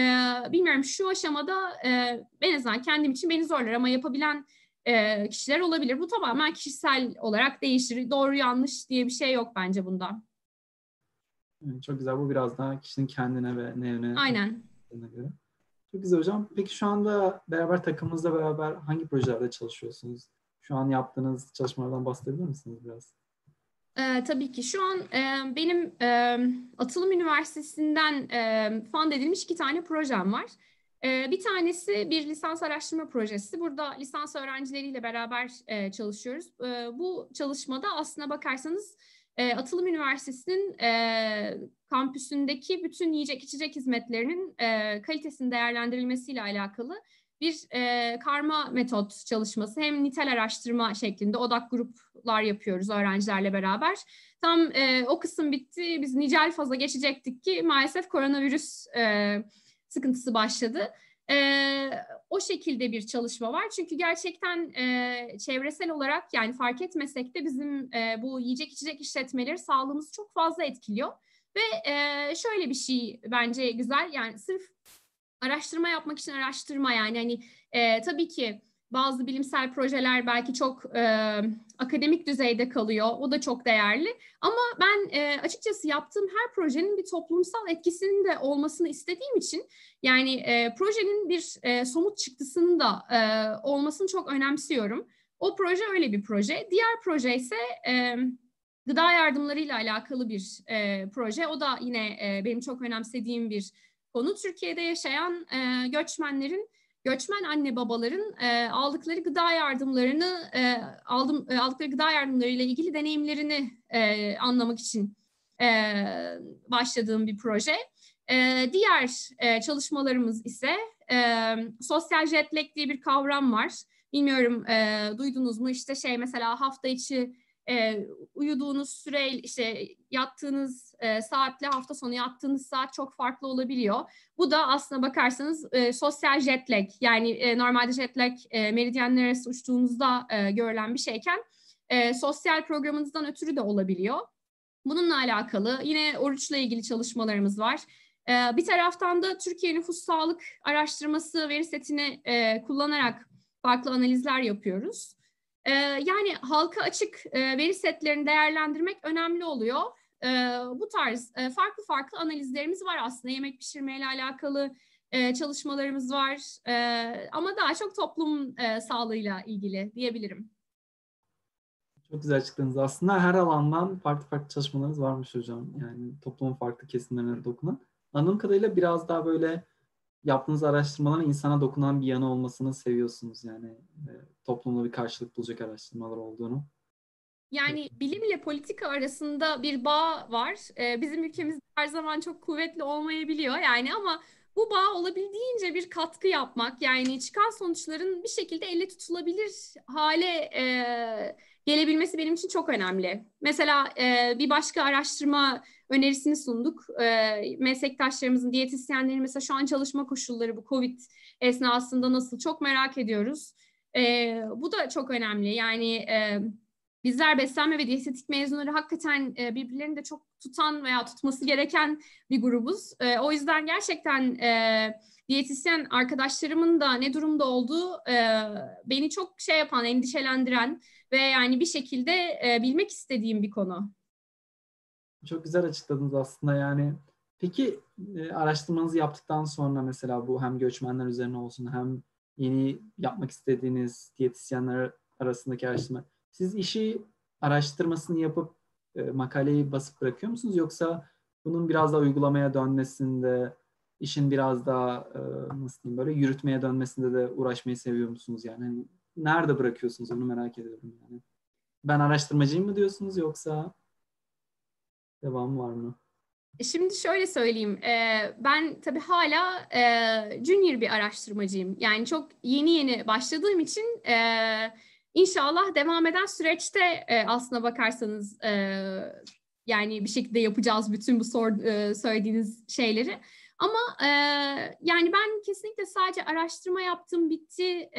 bilmiyorum şu aşamada e, en azından kendim için beni zorlar ama yapabilen e, kişiler olabilir. Bu tamamen kişisel olarak değişir. Doğru yanlış diye bir şey yok bence bunda. Çok güzel. Bu biraz daha kişinin kendine ve nevine Aynen. göre. Çok güzel hocam. Peki şu anda beraber takımımızla beraber hangi projelerde çalışıyorsunuz? Şu an yaptığınız çalışmalardan bahsedebilir misiniz biraz? Ee, tabii ki şu an e, benim e, Atılım Üniversitesi'nden e, fund edilmiş iki tane projem var. E, bir tanesi bir lisans araştırma projesi. Burada lisans öğrencileriyle beraber e, çalışıyoruz. E, bu çalışmada aslına bakarsanız e, Atılım Üniversitesi'nin e, kampüsündeki bütün yiyecek içecek hizmetlerinin e, kalitesinin değerlendirilmesiyle alakalı bir e, karma metot çalışması hem nitel araştırma şeklinde odak gruplar yapıyoruz öğrencilerle beraber. Tam e, o kısım bitti. Biz nicel faza geçecektik ki maalesef koronavirüs e, sıkıntısı başladı. E, o şekilde bir çalışma var. Çünkü gerçekten e, çevresel olarak yani fark etmesek de bizim e, bu yiyecek içecek işletmeleri sağlığımızı çok fazla etkiliyor. Ve e, şöyle bir şey bence güzel yani sırf araştırma yapmak için araştırma yani hani e, tabii ki bazı bilimsel projeler belki çok e, akademik düzeyde kalıyor. O da çok değerli. Ama ben e, açıkçası yaptığım her projenin bir toplumsal etkisinin de olmasını istediğim için yani e, projenin bir e, somut çıktısının da e, olmasını çok önemsiyorum. O proje öyle bir proje. Diğer proje ise e, gıda yardımlarıyla alakalı bir e, proje. O da yine e, benim çok önemsediğim bir konu Türkiye'de yaşayan e, göçmenlerin göçmen anne babaların e, aldıkları gıda yardımlarını e, aldım e, aldıkları gıda yardımlarıyla ilgili deneyimlerini e, anlamak için e, başladığım bir proje. E, diğer e, çalışmalarımız ise e, sosyal jet lag diye bir kavram var. Bilmiyorum e, duydunuz mu? İşte şey mesela hafta içi e, uyuduğunuz süre işte yattığınız e, saatle hafta sonu yattığınız saat çok farklı olabiliyor. Bu da aslına bakarsanız e, sosyal jet lag yani e, normalde jet lag e, meridyenler arası uçtuğunuzda e, görülen bir şeyken e, sosyal programınızdan ötürü de olabiliyor. Bununla alakalı yine oruçla ilgili çalışmalarımız var. E, bir taraftan da Türkiye Nüfus Sağlık Araştırması veri setini e, kullanarak farklı analizler yapıyoruz. Ee, yani halka açık e, veri setlerini değerlendirmek önemli oluyor. Ee, bu tarz e, farklı farklı analizlerimiz var aslında. Yemek pişirmeyle alakalı e, çalışmalarımız var. ama daha çok toplum sağlığıyla ilgili diyebilirim. Çok güzel açıkladınız. Aslında her alandan farklı farklı çalışmalarınız varmış hocam. Yani toplumun farklı kesimlerine dokunan. Anladığım kadarıyla biraz daha böyle yaptığınız araştırmaların insana dokunan bir yanı olmasını seviyorsunuz yani e, toplumda bir karşılık bulacak araştırmalar olduğunu. Yani bilim ile politika arasında bir bağ var. Ee, bizim ülkemizde her zaman çok kuvvetli olmayabiliyor yani ama bu bağ olabildiğince bir katkı yapmak yani çıkan sonuçların bir şekilde elle tutulabilir hale e, gelebilmesi benim için çok önemli. Mesela e, bir başka araştırma önerisini sunduk. E, meslektaşlarımızın, diyetisyenlerin mesela şu an çalışma koşulları bu COVID esnasında nasıl çok merak ediyoruz. E, bu da çok önemli. Yani e, bizler beslenme ve diyetetik mezunları hakikaten e, birbirlerini de çok tutan veya tutması gereken bir grubuz. E, o yüzden gerçekten e, diyetisyen arkadaşlarımın da ne durumda olduğu e, beni çok şey yapan, endişelendiren ve yani bir şekilde e, bilmek istediğim bir konu. Çok güzel açıkladınız aslında yani. Peki e, araştırmanızı yaptıktan sonra mesela bu hem göçmenler üzerine olsun hem yeni yapmak istediğiniz diyetisyenler arasındaki araştırma. Siz işi araştırmasını yapıp e, makaleyi basıp bırakıyor musunuz yoksa bunun biraz daha uygulamaya dönmesinde işin biraz daha e, nasıl diyeyim böyle yürütmeye dönmesinde de uğraşmayı seviyor musunuz yani? Hani nerede bırakıyorsunuz onu merak ediyorum yani. ben araştırmacıyım mı diyorsunuz yoksa devam var mı? E, şimdi şöyle söyleyeyim, e, ben tabii hala e, junior bir araştırmacıyım. Yani çok yeni yeni başladığım için inşallah devam eden süreçte aslına bakarsanız yani bir şekilde yapacağız bütün bu sor, söylediğiniz şeyleri. Ama yani ben kesinlikle sadece araştırma yaptım bitti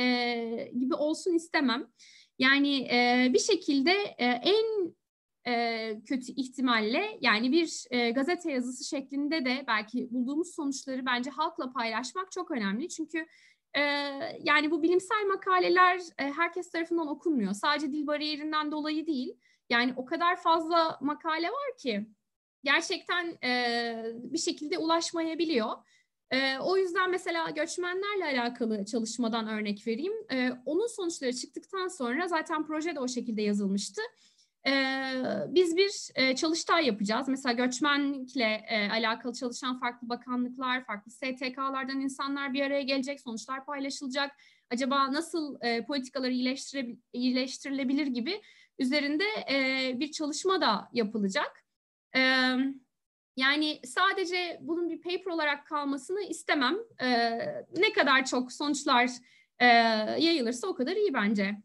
gibi olsun istemem. Yani bir şekilde en e, kötü ihtimalle yani bir e, gazete yazısı şeklinde de belki bulduğumuz sonuçları bence halkla paylaşmak çok önemli. Çünkü e, yani bu bilimsel makaleler e, herkes tarafından okunmuyor. Sadece dil bariyerinden dolayı değil. Yani o kadar fazla makale var ki gerçekten e, bir şekilde ulaşmayabiliyor. E, o yüzden mesela göçmenlerle alakalı çalışmadan örnek vereyim. E, onun sonuçları çıktıktan sonra zaten proje de o şekilde yazılmıştı. Biz bir çalıştay yapacağız. Mesela göçmenlikle alakalı çalışan farklı bakanlıklar, farklı STK'lardan insanlar bir araya gelecek, sonuçlar paylaşılacak. Acaba nasıl politikaları iyileştirilebilir gibi üzerinde bir çalışma da yapılacak. Yani sadece bunun bir paper olarak kalmasını istemem. Ne kadar çok sonuçlar yayılırsa o kadar iyi bence.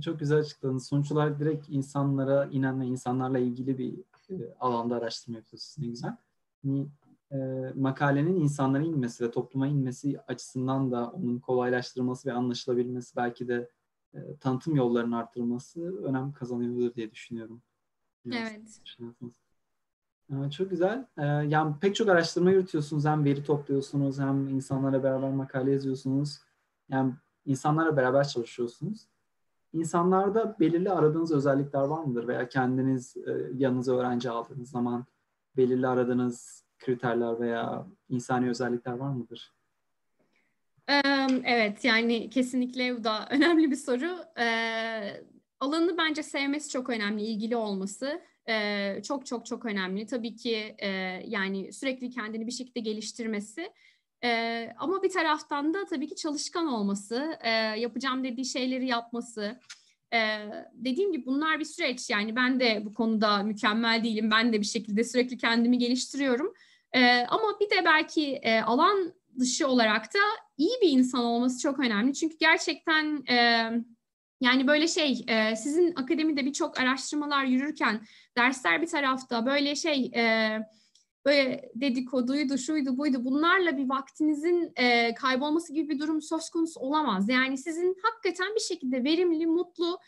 Çok güzel açıkladınız. Sonuç olarak direkt insanlara inen ve insanlarla ilgili bir e, alanda araştırma yapıyorsunuz. Ne güzel. Yani, e, makalenin insanlara inmesi ve topluma inmesi açısından da onun kolaylaştırılması ve anlaşılabilmesi belki de e, tanıtım yollarının artırılması önem kazanıyordur diye düşünüyorum. Evet. Ee, çok güzel. Ee, yani pek çok araştırma yürütüyorsunuz. Hem veri topluyorsunuz hem insanlara beraber makale yazıyorsunuz. Yani insanlarla beraber çalışıyorsunuz. İnsanlarda belirli aradığınız özellikler var mıdır? Veya kendiniz e, yanınıza öğrenci aldığınız zaman belirli aradığınız kriterler veya insani özellikler var mıdır? Evet yani kesinlikle bu da önemli bir soru. Ee, alanı bence sevmesi çok önemli, ilgili olması çok çok çok önemli. Tabii ki yani sürekli kendini bir şekilde geliştirmesi. E, ama bir taraftan da tabii ki çalışkan olması, e, yapacağım dediği şeyleri yapması. E, dediğim gibi bunlar bir süreç. Yani ben de bu konuda mükemmel değilim. Ben de bir şekilde sürekli kendimi geliştiriyorum. E, ama bir de belki e, alan dışı olarak da iyi bir insan olması çok önemli. Çünkü gerçekten e, yani böyle şey e, sizin akademide birçok araştırmalar yürürken dersler bir tarafta böyle şey e, böyle dedikoduydu şuydu buydu bunlarla bir vaktinizin e, kaybolması gibi bir durum söz konusu olamaz. Yani sizin hakikaten bir şekilde verimli, mutlu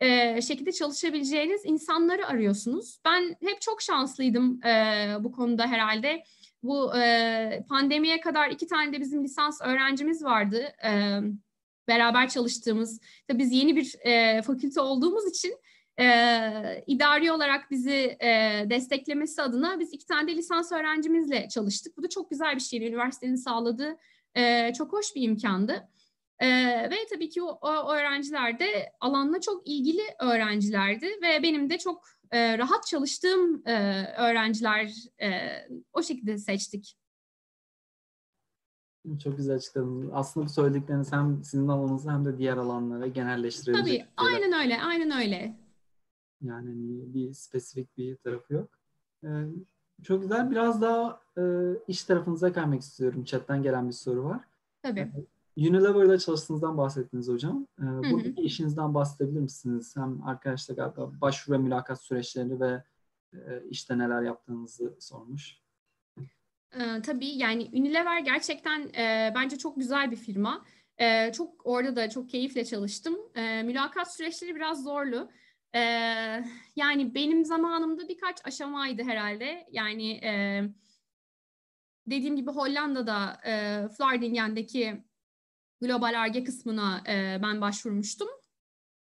e, şekilde çalışabileceğiniz insanları arıyorsunuz. Ben hep çok şanslıydım e, bu konuda herhalde. Bu e, pandemiye kadar iki tane de bizim lisans öğrencimiz vardı. E, beraber çalıştığımız, tabii biz yeni bir e, fakülte olduğumuz için e, idari olarak bizi e, desteklemesi adına biz iki tane de lisans öğrencimizle çalıştık. Bu da çok güzel bir şey. Üniversitenin sağladığı e, çok hoş bir imkandı. E, ve tabii ki o, o öğrenciler de alanla çok ilgili öğrencilerdi ve benim de çok e, rahat çalıştığım e, öğrenciler e, o şekilde seçtik. Çok güzel açıkladınız. Aslında bu söyledikleriniz hem sizin alanınızı hem de diğer alanlara genelleştirebilecek. Tabii, aynen öyle, aynen öyle. Yani hani bir spesifik bir tarafı yok. Ee, çok güzel. Biraz daha e, iş tarafınıza kaymak istiyorum. Chat'ten gelen bir soru var. Tabii. Ee, Unilever'da çalıştığınızdan bahsettiniz hocam. Ee, buradaki işinizden bahsedebilir misiniz? Hem arkadaşlar galiba başvuru ve mülakat süreçlerini ve e, işte neler yaptığınızı sormuş. Tabii yani Unilever gerçekten e, bence çok güzel bir firma. E, çok orada da çok keyifle çalıştım. E, mülakat süreçleri biraz zorlu. E, yani benim zamanımda birkaç aşamaydı herhalde. Yani e, dediğim gibi Hollanda'da e, Vlaardingen'deki global arge kısmına e, ben başvurmuştum.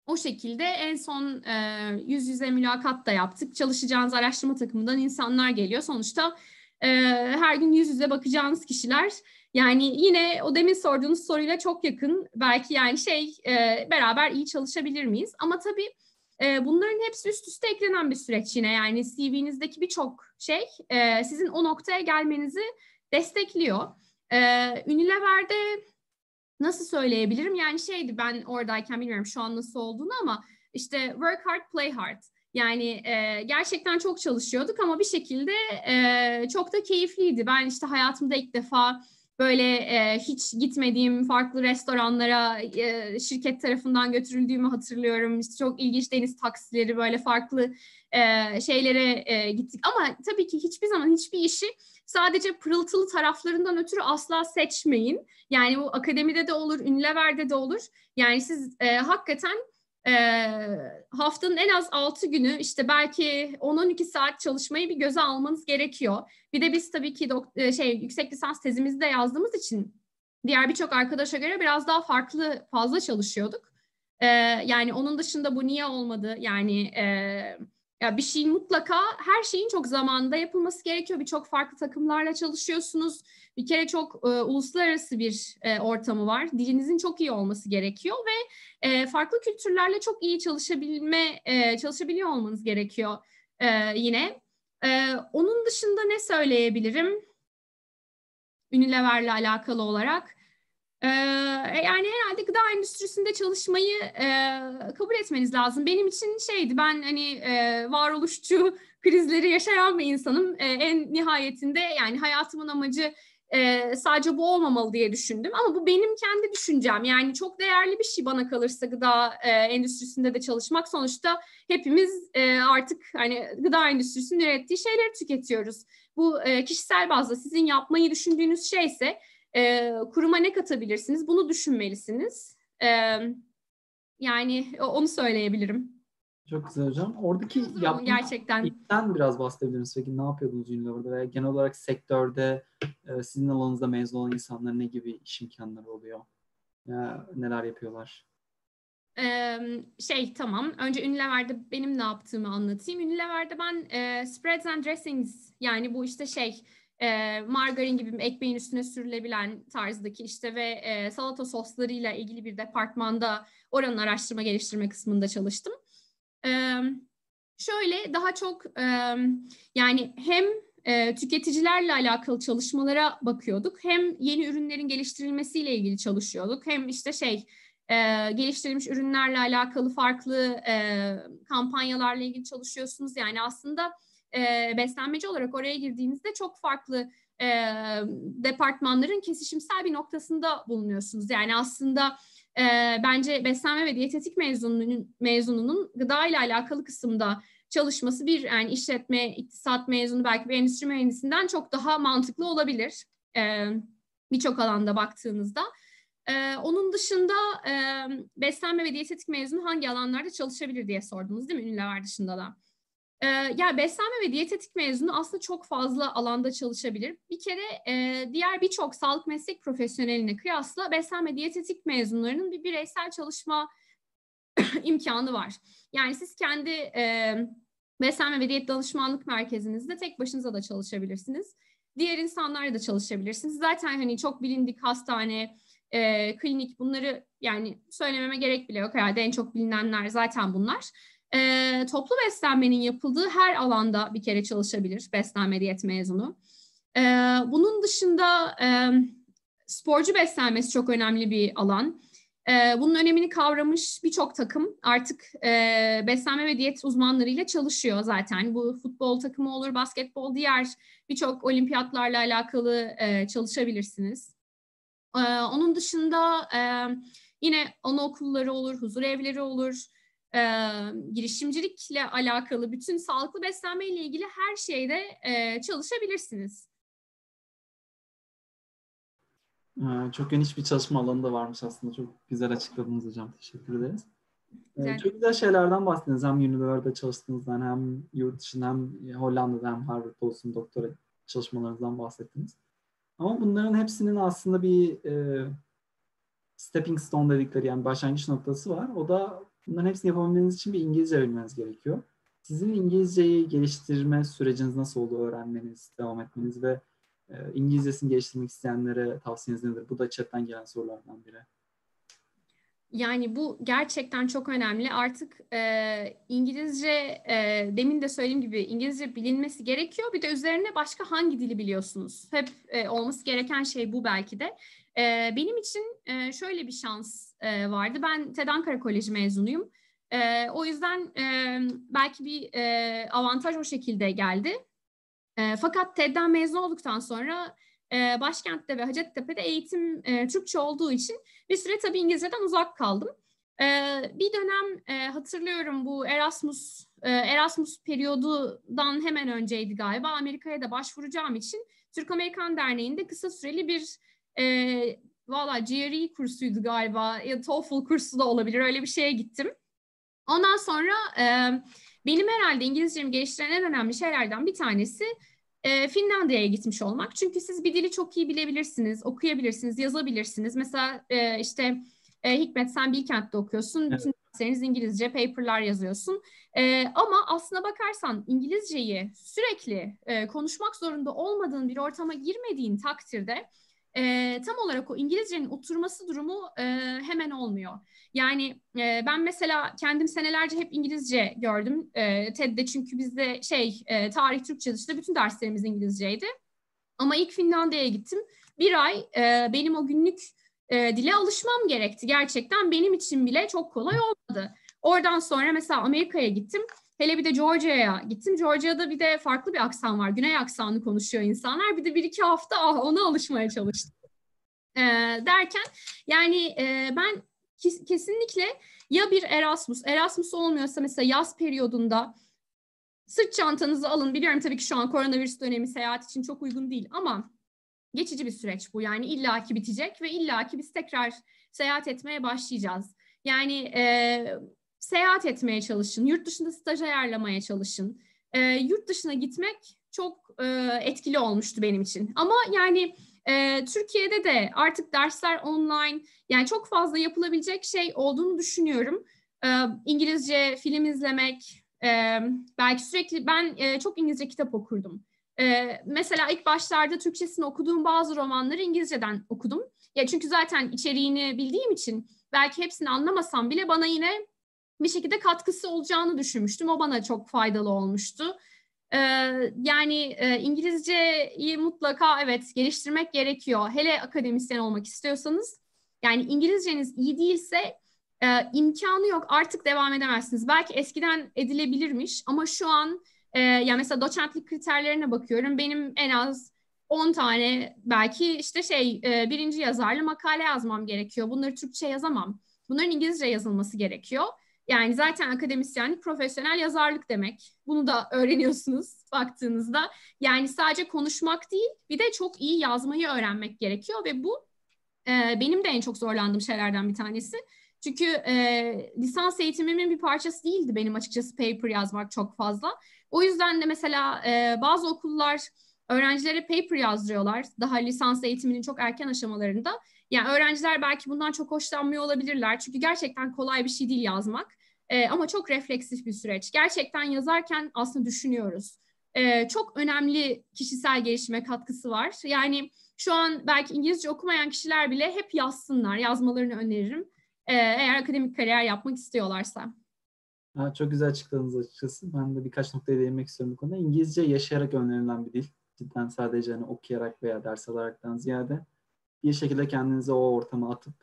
O şekilde en son e, yüz yüze mülakat da yaptık. Çalışacağınız araştırma takımından insanlar geliyor. Sonuçta e, her gün yüz yüze bakacağınız kişiler. Yani yine o demin sorduğunuz soruyla çok yakın. Belki yani şey e, beraber iyi çalışabilir miyiz? Ama tabii e, bunların hepsi üst üste eklenen bir süreç yine. Yani CV'nizdeki birçok şey e, sizin o noktaya gelmenizi destekliyor. E, Unilever'de nasıl söyleyebilirim? Yani şeydi ben oradayken bilmiyorum şu an nasıl olduğunu ama işte work hard, play hard. Yani e, gerçekten çok çalışıyorduk ama bir şekilde e, çok da keyifliydi. Ben işte hayatımda ilk defa böyle e, hiç gitmediğim farklı restoranlara e, şirket tarafından götürüldüğümü hatırlıyorum. İşte çok ilginç deniz taksileri böyle farklı e, şeylere e, gittik. Ama tabii ki hiçbir zaman hiçbir işi sadece pırıltılı taraflarından ötürü asla seçmeyin. Yani bu akademide de olur, Unilever'de de olur. Yani siz e, hakikaten e, haftanın en az 6 günü işte belki 10-12 saat çalışmayı bir göze almanız gerekiyor. Bir de biz tabii ki dok- şey yüksek lisans tezimizi de yazdığımız için diğer birçok arkadaşa göre biraz daha farklı fazla çalışıyorduk. E, yani onun dışında bu niye olmadı? Yani e, ya bir şeyin mutlaka her şeyin çok zamanında yapılması gerekiyor. Birçok farklı takımlarla çalışıyorsunuz. Bir kere çok e, uluslararası bir e, ortamı var. Dilinizin çok iyi olması gerekiyor ve e, farklı kültürlerle çok iyi çalışabilme e, çalışabiliyor olmanız gerekiyor e, yine. E, onun dışında ne söyleyebilirim? Unilever'le alakalı olarak. Ee, yani herhalde gıda endüstrisinde çalışmayı e, kabul etmeniz lazım. Benim için şeydi ben hani e, varoluşçu krizleri yaşayan bir insanım. E, en nihayetinde yani hayatımın amacı e, sadece bu olmamalı diye düşündüm. Ama bu benim kendi düşüncem. Yani çok değerli bir şey bana kalırsa gıda e, endüstrisinde de çalışmak. Sonuçta hepimiz e, artık hani gıda endüstrisinin ürettiği şeyleri tüketiyoruz. Bu e, kişisel bazda sizin yapmayı düşündüğünüz şeyse e, kuruma ne katabilirsiniz? Bunu düşünmelisiniz. E, yani onu söyleyebilirim. Çok güzel hocam. Oradaki yaptığınız gerçekten işten biraz bahsedebilir misiniz? Peki ne yapıyordunuz Unilever'da veya genel olarak sektörde e, sizin alanınızda mezun olan insanlar ne gibi iş imkanları oluyor? Ya, neler yapıyorlar? Ee, şey tamam. Önce Unilever'de benim ne yaptığımı anlatayım. Unilever'de ben e, spreads and dressings yani bu işte şey e, margarin gibi ekmeğin üstüne sürülebilen tarzdaki işte ve e, salata soslarıyla ilgili bir departmanda oranın araştırma geliştirme kısmında çalıştım. E, şöyle daha çok e, yani hem e, tüketicilerle alakalı çalışmalara bakıyorduk hem yeni ürünlerin geliştirilmesiyle ilgili çalışıyorduk hem işte şey e, geliştirilmiş ürünlerle alakalı farklı e, kampanyalarla ilgili çalışıyorsunuz yani aslında e, beslenmeci olarak oraya girdiğinizde çok farklı e, departmanların kesişimsel bir noktasında bulunuyorsunuz. Yani aslında e, bence beslenme ve diyetetik mezununun, mezununun gıda ile alakalı kısımda çalışması bir yani işletme, iktisat mezunu belki bir endüstri mühendisinden çok daha mantıklı olabilir. E, Birçok alanda baktığınızda. Ee, onun dışında e, beslenme ve diyetetik mezunu hangi alanlarda çalışabilir diye sordunuz değil mi ünlüler dışında da? Ee, yani beslenme ve diyetetik mezunu aslında çok fazla alanda çalışabilir. Bir kere e, diğer birçok sağlık meslek profesyoneline kıyasla beslenme diyetetik mezunlarının bir bireysel çalışma imkanı var. Yani siz kendi e, beslenme ve diyet danışmanlık merkezinizde tek başınıza da çalışabilirsiniz. Diğer insanlarla da çalışabilirsiniz. Zaten hani çok bilindik hastane, e, klinik bunları yani söylememe gerek bile yok herhalde en çok bilinenler zaten bunlar e, toplu beslenmenin yapıldığı her alanda bir kere çalışabilir beslenme diyet mezunu. E, bunun dışında e, sporcu beslenmesi çok önemli bir alan. E, bunun önemini kavramış birçok takım artık e, beslenme ve diyet uzmanlarıyla çalışıyor zaten. Bu futbol takımı olur, basketbol, diğer birçok olimpiyatlarla alakalı e, çalışabilirsiniz. E, onun dışında e, yine anaokulları olur, huzur evleri olur, e, girişimcilikle alakalı bütün sağlıklı beslenme ile ilgili her şeyde e, çalışabilirsiniz. Çok geniş bir çalışma alanı da varmış aslında. Çok güzel açıkladınız hocam. Teşekkür ederiz. Güzel. Çok güzel şeylerden bahsettiniz. Hem Unilever'da çalıştığınızdan hem yurt dışında hem Hollanda'da hem Harvard'da olsun doktora çalışmalarınızdan bahsettiniz. Ama bunların hepsinin aslında bir e, stepping stone dedikleri yani başlangıç noktası var. O da Bunların hepsini yapabilmeniz için bir İngilizce bilmeniz gerekiyor. Sizin İngilizceyi geliştirme süreciniz nasıl oldu öğrenmeniz, devam etmeniz ve e, İngilizcesini geliştirmek isteyenlere tavsiyeniz nedir? Bu da chatten gelen sorulardan biri. Yani bu gerçekten çok önemli. Artık e, İngilizce, e, demin de söylediğim gibi İngilizce bilinmesi gerekiyor. Bir de üzerine başka hangi dili biliyorsunuz? Hep e, olması gereken şey bu belki de. E, benim için e, şöyle bir şans e, vardı. Ben TED Ankara Koleji mezunuyum. E, o yüzden e, belki bir e, avantaj o şekilde geldi. E, fakat TED'den mezun olduktan sonra e, başkentte ve Hacettepe'de eğitim e, Türkçe olduğu için bir süre tabii İngilizceden uzak kaldım. E, bir dönem e, hatırlıyorum bu Erasmus e, Erasmus periyodudan hemen önceydi galiba. Amerika'ya da başvuracağım için Türk-Amerikan Derneği'nde kısa süreli bir e, valla GRE kursuydu galiba ya TOEFL kursu da olabilir öyle bir şeye gittim. Ondan sonra e, benim herhalde İngilizcemi geliştiren en önemli şeylerden bir tanesi e, Finlandiya'ya gitmiş olmak. Çünkü siz bir dili çok iyi bilebilirsiniz, okuyabilirsiniz, yazabilirsiniz. Mesela e, işte e, Hikmet sen Bilkent'te okuyorsun. Evet. Bütün dersleriniz İngilizce, paperlar yazıyorsun. E, ama aslına bakarsan İngilizceyi sürekli e, konuşmak zorunda olmadığın bir ortama girmediğin takdirde e, tam olarak o İngilizcenin oturması durumu e, hemen olmuyor. Yani e, ben mesela kendim senelerce hep İngilizce gördüm e, TED'de çünkü bizde şey e, tarih Türkçe dışında bütün derslerimiz İngilizceydi. Ama ilk Finlandiya'ya gittim. Bir ay e, benim o günlük e, dile alışmam gerekti. Gerçekten benim için bile çok kolay olmadı. Oradan sonra mesela Amerika'ya gittim. Hele bir de Georgia'ya gittim. Georgia'da bir de farklı bir aksan var. Güney aksanı konuşuyor insanlar. Bir de bir iki hafta ah, ona alışmaya çalıştım. E, derken yani e, ben kes, kesinlikle ya bir Erasmus, Erasmus olmuyorsa mesela yaz periyodunda sırt çantanızı alın. Biliyorum tabii ki şu an koronavirüs dönemi seyahat için çok uygun değil ama geçici bir süreç bu. Yani illaki bitecek ve illaki biz tekrar seyahat etmeye başlayacağız. Yani e, seyahat etmeye çalışın, yurt dışında staj ayarlamaya çalışın. E, yurt dışına gitmek çok e, etkili olmuştu benim için. Ama yani e, Türkiye'de de artık dersler online, yani çok fazla yapılabilecek şey olduğunu düşünüyorum. E, İngilizce film izlemek, e, belki sürekli ben e, çok İngilizce kitap okurdum. E, mesela ilk başlarda Türkçesini okuduğum bazı romanları İngilizceden okudum. Ya çünkü zaten içeriğini bildiğim için belki hepsini anlamasam bile bana yine bir şekilde katkısı olacağını düşünmüştüm. O bana çok faydalı olmuştu. Ee, yani e, İngilizceyi mutlaka evet geliştirmek gerekiyor. Hele akademisyen olmak istiyorsanız. Yani İngilizceniz iyi değilse e, imkanı yok artık devam edemezsiniz. Belki eskiden edilebilirmiş ama şu an e, yani mesela doçentlik kriterlerine bakıyorum. Benim en az 10 tane belki işte şey e, birinci yazarlı makale yazmam gerekiyor. Bunları Türkçe yazamam. Bunların İngilizce yazılması gerekiyor. Yani zaten akademisyenlik profesyonel yazarlık demek. Bunu da öğreniyorsunuz baktığınızda. Yani sadece konuşmak değil bir de çok iyi yazmayı öğrenmek gerekiyor ve bu e, benim de en çok zorlandığım şeylerden bir tanesi. Çünkü e, lisans eğitimimin bir parçası değildi benim açıkçası paper yazmak çok fazla. O yüzden de mesela e, bazı okullar öğrencilere paper yazdırıyorlar daha lisans eğitiminin çok erken aşamalarında. Yani öğrenciler belki bundan çok hoşlanmıyor olabilirler. Çünkü gerçekten kolay bir şey değil yazmak. E, ama çok refleksif bir süreç. Gerçekten yazarken aslında düşünüyoruz. E, çok önemli kişisel gelişime katkısı var. Yani şu an belki İngilizce okumayan kişiler bile hep yazsınlar. Yazmalarını öneririm. E, eğer akademik kariyer yapmak istiyorlarsa. Ha, çok güzel açıkladınız açıkçası. Ben de birkaç noktaya değinmek istiyorum bu konuda. İngilizce yaşayarak öğrenilen bir dil. Cidden sadece hani okuyarak veya ders alaraktan ziyade bir şekilde kendinizi o ortama atıp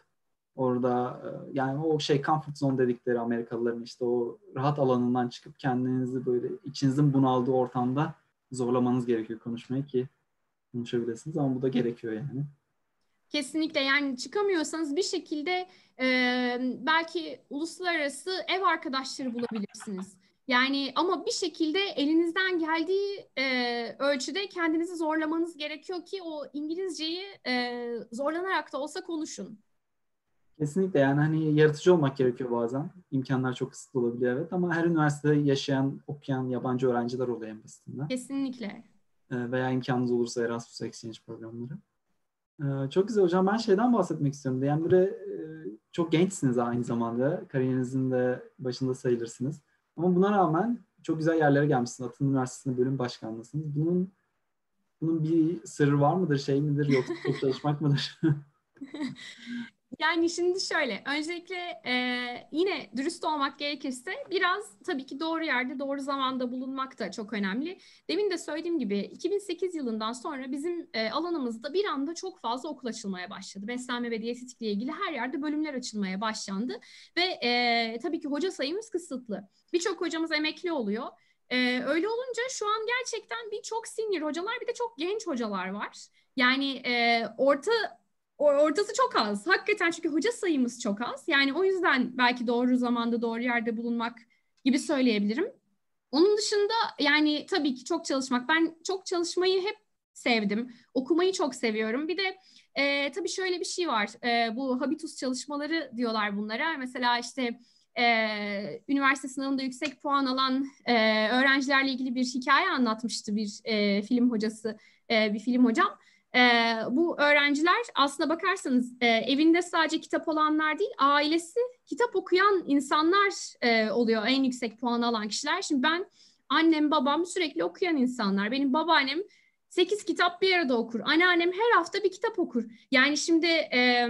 orada e, yani o şey comfort zone dedikleri Amerikalıların işte o rahat alanından çıkıp kendinizi böyle içinizin bunaldığı ortamda zorlamanız gerekiyor konuşmayı ki konuşabilirsiniz ama bu da gerekiyor yani. Kesinlikle yani çıkamıyorsanız bir şekilde e, belki uluslararası ev arkadaşları bulabilirsiniz. Yani ama bir şekilde elinizden geldiği e, ölçüde kendinizi zorlamanız gerekiyor ki o İngilizceyi e, zorlanarak da olsa konuşun. Kesinlikle yani hani yaratıcı olmak gerekiyor bazen. İmkanlar çok kısıtlı olabiliyor evet ama her üniversitede yaşayan, okuyan yabancı öğrenciler oluyor en basitinden. Kesinlikle. E, veya imkanınız olursa Erasmus Exchange programları. E, çok güzel hocam. Ben şeyden bahsetmek istiyorum. Yani böyle e, çok gençsiniz aynı zamanda. Kariyerinizin de başında sayılırsınız. Ama buna rağmen çok güzel yerlere gelmişsiniz. Atın Üniversitesi'nde bölüm başkanlısınız. Bunun bunun bir sırrı var mıdır, şey midir, yoksa çok çalışmak mıdır? Yani şimdi şöyle, öncelikle e, yine dürüst olmak gerekirse biraz tabii ki doğru yerde, doğru zamanda bulunmak da çok önemli. Demin de söylediğim gibi 2008 yılından sonra bizim e, alanımızda bir anda çok fazla okul açılmaya başladı. Beslenme ve diyetetikle ilgili her yerde bölümler açılmaya başlandı ve e, tabii ki hoca sayımız kısıtlı. Birçok hocamız emekli oluyor. Ee, öyle olunca şu an gerçekten birçok senior hocalar bir de çok genç hocalar var. Yani e, orta ortası çok az. Hakikaten çünkü hoca sayımız çok az. Yani o yüzden belki doğru zamanda doğru yerde bulunmak gibi söyleyebilirim. Onun dışında yani tabii ki çok çalışmak. Ben çok çalışmayı hep sevdim. Okumayı çok seviyorum. Bir de e, tabii şöyle bir şey var. E, bu habitus çalışmaları diyorlar bunlara. Mesela işte e, üniversite sınavında yüksek puan alan e, öğrencilerle ilgili bir hikaye anlatmıştı bir e, film hocası, e, bir film hocam. E, bu öğrenciler aslında bakarsanız e, evinde sadece kitap olanlar değil, ailesi kitap okuyan insanlar e, oluyor en yüksek puan alan kişiler. Şimdi ben annem, babam sürekli okuyan insanlar. Benim babaannem 8 kitap bir arada okur. Anneannem her hafta bir kitap okur. Yani şimdi e,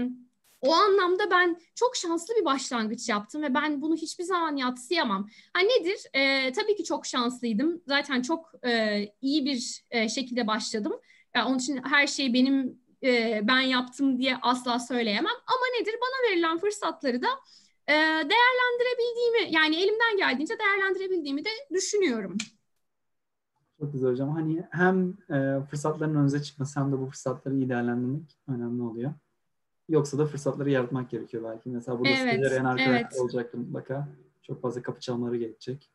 o anlamda ben çok şanslı bir başlangıç yaptım ve ben bunu hiçbir zaman yatsıyamam. Ha nedir? E, tabii ki çok şanslıydım. Zaten çok e, iyi bir e, şekilde başladım. Yani onun için her şeyi benim e, ben yaptım diye asla söyleyemem. Ama nedir? Bana verilen fırsatları da e, değerlendirebildiğimi yani elimden geldiğince değerlendirebildiğimi de düşünüyorum. Çok güzel hocam. Hani hem e, fırsatların önünüze çıkması hem de bu fırsatları iyi değerlendirmek önemli oluyor. Yoksa da fırsatları yaratmak gerekiyor belki. Mesela burada evet, stajyer arkadaşlar evet. olacaktır mutlaka. Çok fazla kapı çalmaları gerekecek.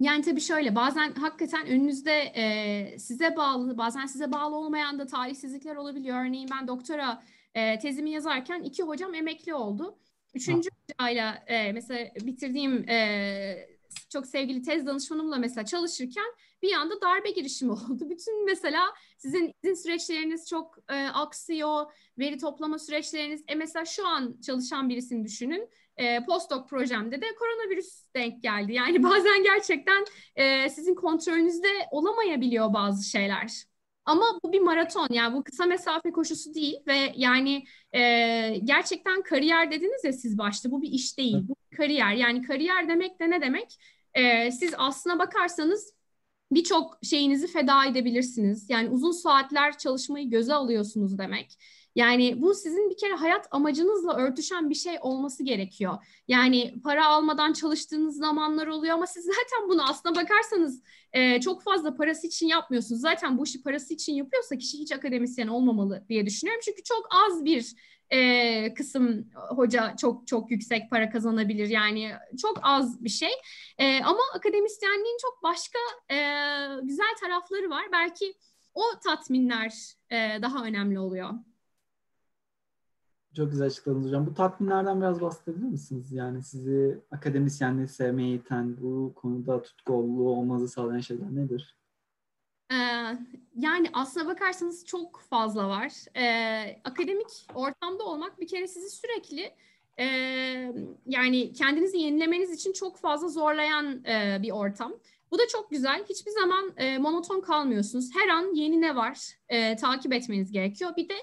Yani tabii şöyle bazen hakikaten önünüzde e, size bağlı bazen size bağlı olmayan da talihsizlikler olabiliyor. Örneğin ben doktora e, tezimi yazarken iki hocam emekli oldu. Üçüncü hocayla e, mesela bitirdiğim e, çok sevgili tez danışmanımla mesela çalışırken bir anda darbe girişimi oldu. Bütün mesela sizin izin süreçleriniz çok e, aksıyor, veri toplama süreçleriniz. E mesela şu an çalışan birisini düşünün e, postdoc projemde de koronavirüs denk geldi. Yani bazen gerçekten e, sizin kontrolünüzde olamayabiliyor bazı şeyler. Ama bu bir maraton yani bu kısa mesafe koşusu değil ve yani e, gerçekten kariyer dediniz ya siz başta bu bir iş değil bu bir kariyer yani kariyer demek de ne demek e, siz aslına bakarsanız birçok şeyinizi feda edebilirsiniz yani uzun saatler çalışmayı göze alıyorsunuz demek yani bu sizin bir kere hayat amacınızla örtüşen bir şey olması gerekiyor. Yani para almadan çalıştığınız zamanlar oluyor ama siz zaten bunu aslına bakarsanız e, çok fazla parası için yapmıyorsunuz. Zaten bu işi parası için yapıyorsa kişi hiç akademisyen olmamalı diye düşünüyorum. Çünkü çok az bir e, kısım hoca çok çok yüksek para kazanabilir. Yani çok az bir şey. E, ama akademisyenliğin çok başka e, güzel tarafları var. Belki o tatminler e, daha önemli oluyor. Çok güzel açıkladınız hocam. Bu tatminlerden biraz bahsedebilir misiniz? Yani sizi akademisyenliği sevmeye iten, bu konuda tutkululuğu olmanızı sağlayan şeyler nedir? Ee, yani aslına bakarsanız çok fazla var. Ee, akademik ortamda olmak bir kere sizi sürekli e, yani kendinizi yenilemeniz için çok fazla zorlayan e, bir ortam. Bu da çok güzel. Hiçbir zaman e, monoton kalmıyorsunuz. Her an yeni ne var takip etmeniz gerekiyor. Bir de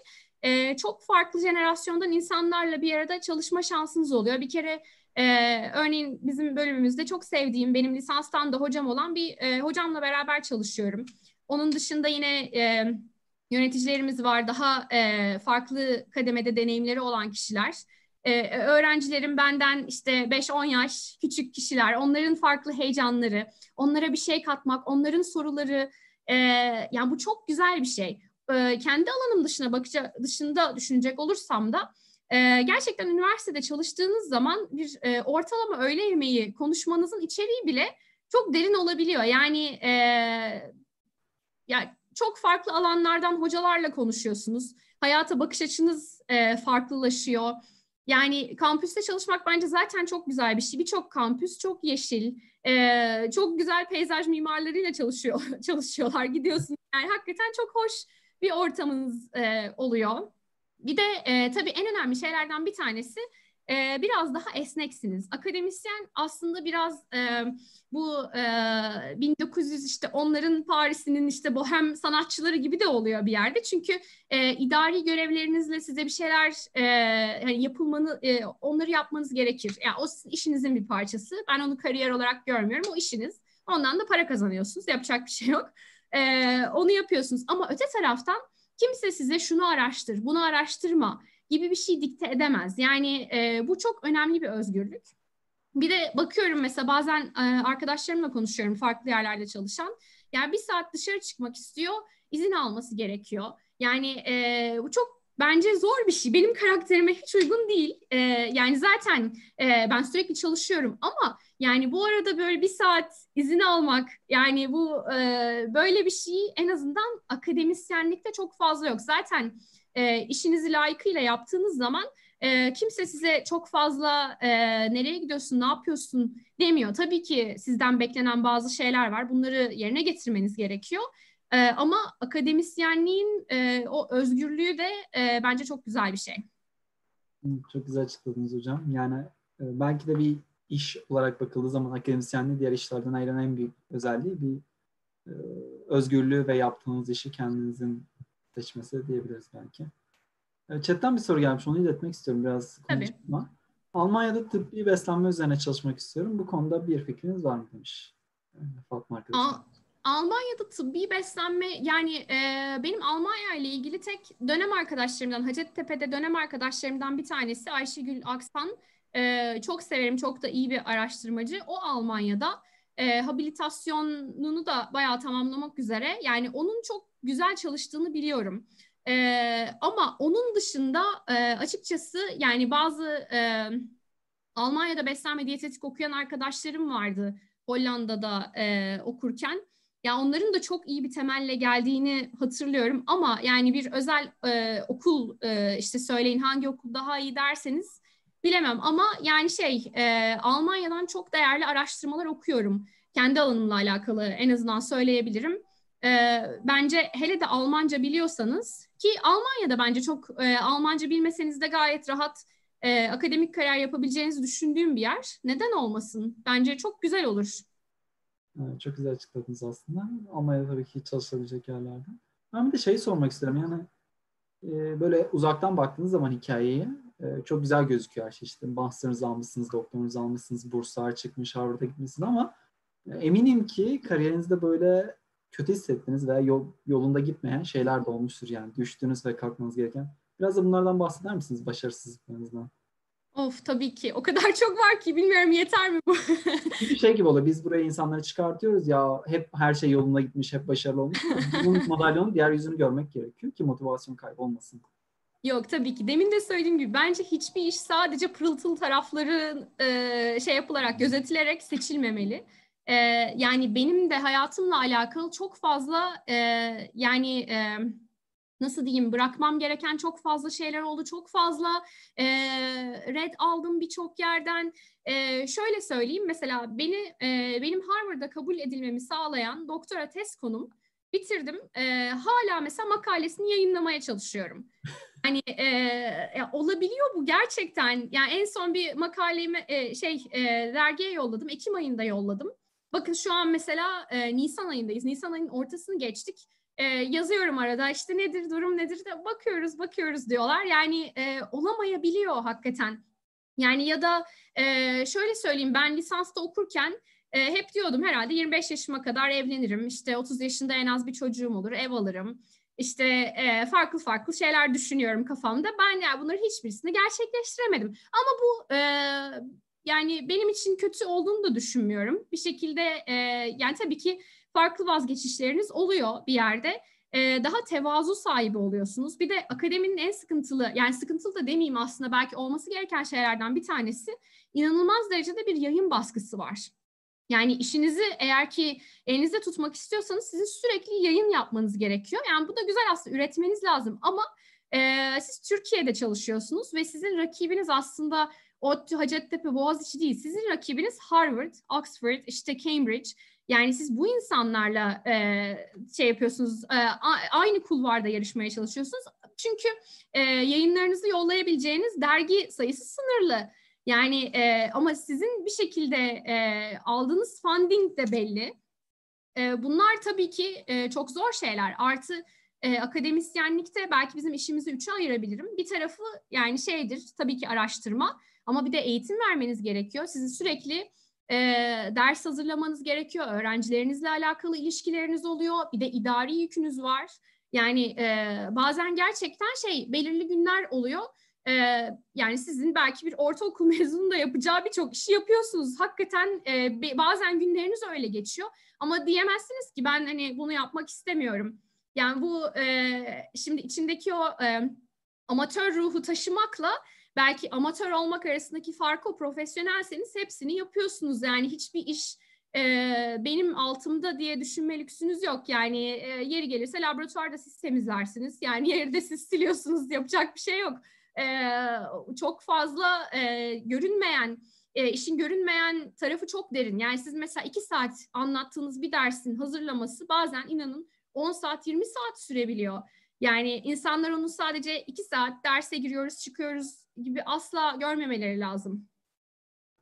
e, çok farklı jenerasyondan insanlarla bir arada çalışma şansınız oluyor. Bir kere e, örneğin bizim bölümümüzde çok sevdiğim, benim lisanstan da hocam olan bir e, hocamla beraber çalışıyorum. Onun dışında yine e, yöneticilerimiz var, daha e, farklı kademede deneyimleri olan kişiler. Ee, öğrencilerim benden işte 5-10 yaş küçük kişiler, onların farklı heyecanları, onlara bir şey katmak, onların soruları, e, yani bu çok güzel bir şey e, kendi alanım dışına bakacak dışında düşünecek olursam da e, gerçekten üniversitede çalıştığınız zaman bir e, ortalama öğle yemeği konuşmanızın içeriği bile çok derin olabiliyor. Yani yani çok farklı alanlardan hocalarla konuşuyorsunuz. Hayata bakış açınız farklılaşıyor. Yani kampüste çalışmak bence zaten çok güzel bir şey. Birçok kampüs çok yeşil, e, çok güzel peyzaj mimarlarıyla çalışıyor çalışıyorlar. Gidiyorsunuz yani hakikaten çok hoş bir ortamınız e, oluyor. Bir de e, tabii en önemli şeylerden bir tanesi e, biraz daha esneksiniz. Akademisyen aslında biraz e, bu e, 1900 işte onların Paris'inin işte bohem sanatçıları gibi de oluyor bir yerde. Çünkü e, idari görevlerinizle size bir şeyler e, yani yapılmanı e, onları yapmanız gerekir. Yani o işinizin bir parçası. Ben onu kariyer olarak görmüyorum. O işiniz. Ondan da para kazanıyorsunuz. Yapacak bir şey yok. E, onu yapıyorsunuz. Ama öte taraftan kimse size şunu araştır, bunu araştırma gibi bir şey dikte edemez. Yani e, bu çok önemli bir özgürlük. Bir de bakıyorum mesela bazen e, arkadaşlarımla konuşuyorum farklı yerlerde çalışan. Yani bir saat dışarı çıkmak istiyor, izin alması gerekiyor. Yani e, bu çok bence zor bir şey. Benim karakterime hiç uygun değil. E, yani zaten e, ben sürekli çalışıyorum ama yani bu arada böyle bir saat izin almak yani bu e, böyle bir şey en azından akademisyenlikte çok fazla yok. Zaten e, işinizi layıkıyla yaptığınız zaman e, kimse size çok fazla e, nereye gidiyorsun, ne yapıyorsun demiyor. Tabii ki sizden beklenen bazı şeyler var. Bunları yerine getirmeniz gerekiyor. E, ama akademisyenliğin e, o özgürlüğü de e, bence çok güzel bir şey. Çok güzel açıkladınız hocam. Yani e, belki de bir iş olarak bakıldığı zaman akademisyenliği diğer işlerden ayıran en büyük özelliği bir e, özgürlüğü ve yaptığınız işi kendinizin seçmesi diyebiliriz belki. E, chatten bir soru gelmiş. Onu iletmek istiyorum biraz konuşma. Almanya'da tıbbi beslenme üzerine çalışmak istiyorum. Bu konuda bir fikriniz var mı demiş e, Fatma arkadaşım. Almanya'da tıbbi beslenme yani e, benim Almanya ile ilgili tek dönem arkadaşlarımdan Hacettepe'de dönem arkadaşlarımdan bir tanesi Ayşegül Aksan. E, çok severim çok da iyi bir araştırmacı. O Almanya'da e, habilitasyonunu da bayağı tamamlamak üzere. Yani onun çok güzel çalıştığını biliyorum. E, ama onun dışında e, açıkçası yani bazı e, Almanya'da beslenme diyetetik okuyan arkadaşlarım vardı Hollanda'da e, okurken. Ya onların da çok iyi bir temelle geldiğini hatırlıyorum ama yani bir özel e, okul e, işte söyleyin hangi okul daha iyi derseniz bilemem ama yani şey e, Almanya'dan çok değerli araştırmalar okuyorum. Kendi alanımla alakalı en azından söyleyebilirim. E, bence hele de Almanca biliyorsanız ki Almanya'da bence çok e, Almanca bilmeseniz de gayet rahat e, akademik kariyer yapabileceğinizi düşündüğüm bir yer. Neden olmasın? Bence çok güzel olur. Çok güzel açıkladınız aslında. Almanya'da tabii ki çalışabilecek yerlerden. Ben bir de şeyi sormak isterim. Yani e, böyle uzaktan baktığınız zaman hikayeyi e, çok güzel gözüküyor her şey. İşte master'ınızı almışsınız, doktorunuzu almışsınız, burslar çıkmış, Harvard'a gitmişsiniz ama e, eminim ki kariyerinizde böyle kötü hissettiniz veya yol, yolunda gitmeyen şeyler de olmuştur yani düştüğünüz ve kalkmanız gereken. Biraz da bunlardan bahseder misiniz başarısızlıklarınızdan? Of tabii ki. O kadar çok var ki bilmiyorum yeter mi bu? bir şey gibi oluyor. Biz buraya insanları çıkartıyoruz ya hep her şey yolunda gitmiş, hep başarılı olmuş. Bunun madalyonun diğer yüzünü görmek gerekiyor ki motivasyon kaybolmasın. Yok tabii ki. Demin de söylediğim gibi bence hiçbir iş sadece pırıltılı tarafları e, şey yapılarak, gözetilerek seçilmemeli. E, yani benim de hayatımla alakalı çok fazla e, yani e, nasıl diyeyim bırakmam gereken çok fazla şeyler oldu. Çok fazla e, red aldım birçok yerden. E, şöyle söyleyeyim mesela beni e, benim Harvard'da kabul edilmemi sağlayan doktora tez konum bitirdim. E, hala mesela makalesini yayınlamaya çalışıyorum. Hani e, ya olabiliyor bu gerçekten. Yani en son bir makalemi e, şey e, dergiye yolladım. Ekim ayında yolladım. Bakın şu an mesela e, Nisan ayındayız. Nisan ayının ortasını geçtik. E, yazıyorum arada işte nedir durum nedir de bakıyoruz bakıyoruz diyorlar. Yani e, olamayabiliyor hakikaten. Yani ya da e, şöyle söyleyeyim ben lisansta okurken e, hep diyordum herhalde 25 yaşıma kadar evlenirim. İşte 30 yaşında en az bir çocuğum olur, ev alırım. İşte e, farklı farklı şeyler düşünüyorum kafamda. Ben ya bunları hiçbirisini gerçekleştiremedim. Ama bu e, yani benim için kötü olduğunu da düşünmüyorum. Bir şekilde e, yani tabii ki farklı vazgeçişleriniz oluyor bir yerde. E, daha tevazu sahibi oluyorsunuz. Bir de akademinin en sıkıntılı, yani sıkıntılı da demeyeyim aslında belki olması gereken şeylerden bir tanesi inanılmaz derecede bir yayın baskısı var. Yani işinizi eğer ki elinizde tutmak istiyorsanız sizin sürekli yayın yapmanız gerekiyor. Yani bu da güzel aslında üretmeniz lazım ama e, siz Türkiye'de çalışıyorsunuz ve sizin rakibiniz aslında ODTÜ, Hacettepe, Boğaziçi değil. Sizin rakibiniz Harvard, Oxford, işte Cambridge. Yani siz bu insanlarla e, şey yapıyorsunuz, e, aynı kulvarda yarışmaya çalışıyorsunuz. Çünkü e, yayınlarınızı yollayabileceğiniz dergi sayısı sınırlı. Yani e, ama sizin bir şekilde e, aldığınız funding de belli. E, bunlar tabii ki e, çok zor şeyler. Artı e, akademisyenlikte belki bizim işimizi üçe ayırabilirim. Bir tarafı yani şeydir tabii ki araştırma ama bir de eğitim vermeniz gerekiyor. Sizin sürekli e, ders hazırlamanız gerekiyor. Öğrencilerinizle alakalı ilişkileriniz oluyor. Bir de idari yükünüz var. Yani e, bazen gerçekten şey belirli günler oluyor. E, yani sizin belki bir ortaokul mezunu da yapacağı birçok işi yapıyorsunuz. Hakikaten e, bazen günleriniz öyle geçiyor. Ama diyemezsiniz ki ben hani bunu yapmak istemiyorum. Yani bu e, şimdi içindeki o e, amatör ruhu taşımakla belki amatör olmak arasındaki farkı o profesyonelseniz hepsini yapıyorsunuz. Yani hiçbir iş e, benim altımda diye düşünme lüksünüz yok. Yani e, yeri gelirse laboratuvarda siz temizlersiniz. Yani yerde siz siliyorsunuz yapacak bir şey yok. E, çok fazla e, görünmeyen e, işin görünmeyen tarafı çok derin. Yani siz mesela iki saat anlattığınız bir dersin hazırlaması bazen inanın 10 saat 20 saat sürebiliyor. Yani insanlar onu sadece iki saat derse giriyoruz çıkıyoruz gibi asla görmemeleri lazım.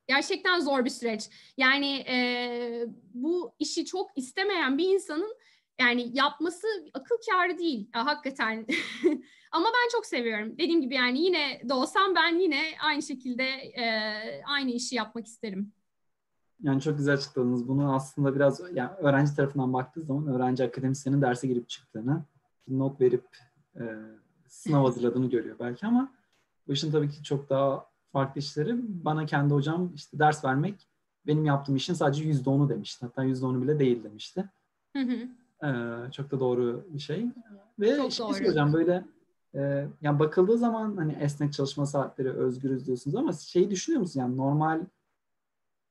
Gerçekten zor bir süreç. Yani e, bu işi çok istemeyen bir insanın yani yapması akıl kârı değil ya, hakikaten. Ama ben çok seviyorum. Dediğim gibi yani yine de olsam ben yine aynı şekilde e, aynı işi yapmak isterim. Yani çok güzel açıkladınız. Bunu aslında biraz yani öğrenci tarafından baktığı zaman öğrenci akademisyenin derse girip çıktığını, not verip e, sınav hazırladığını görüyor belki ama bu işin tabii ki çok daha farklı işleri. Bana kendi hocam işte ders vermek benim yaptığım işin sadece yüzde onu demişti. Hatta yüzde onu bile değil demişti. Hı hı. Ee, çok da doğru bir şey. Ve çok şey doğru. hocam böyle e, yani bakıldığı zaman hani esnek çalışma saatleri özgürüz diyorsunuz ama şeyi düşünüyor musunuz? Yani normal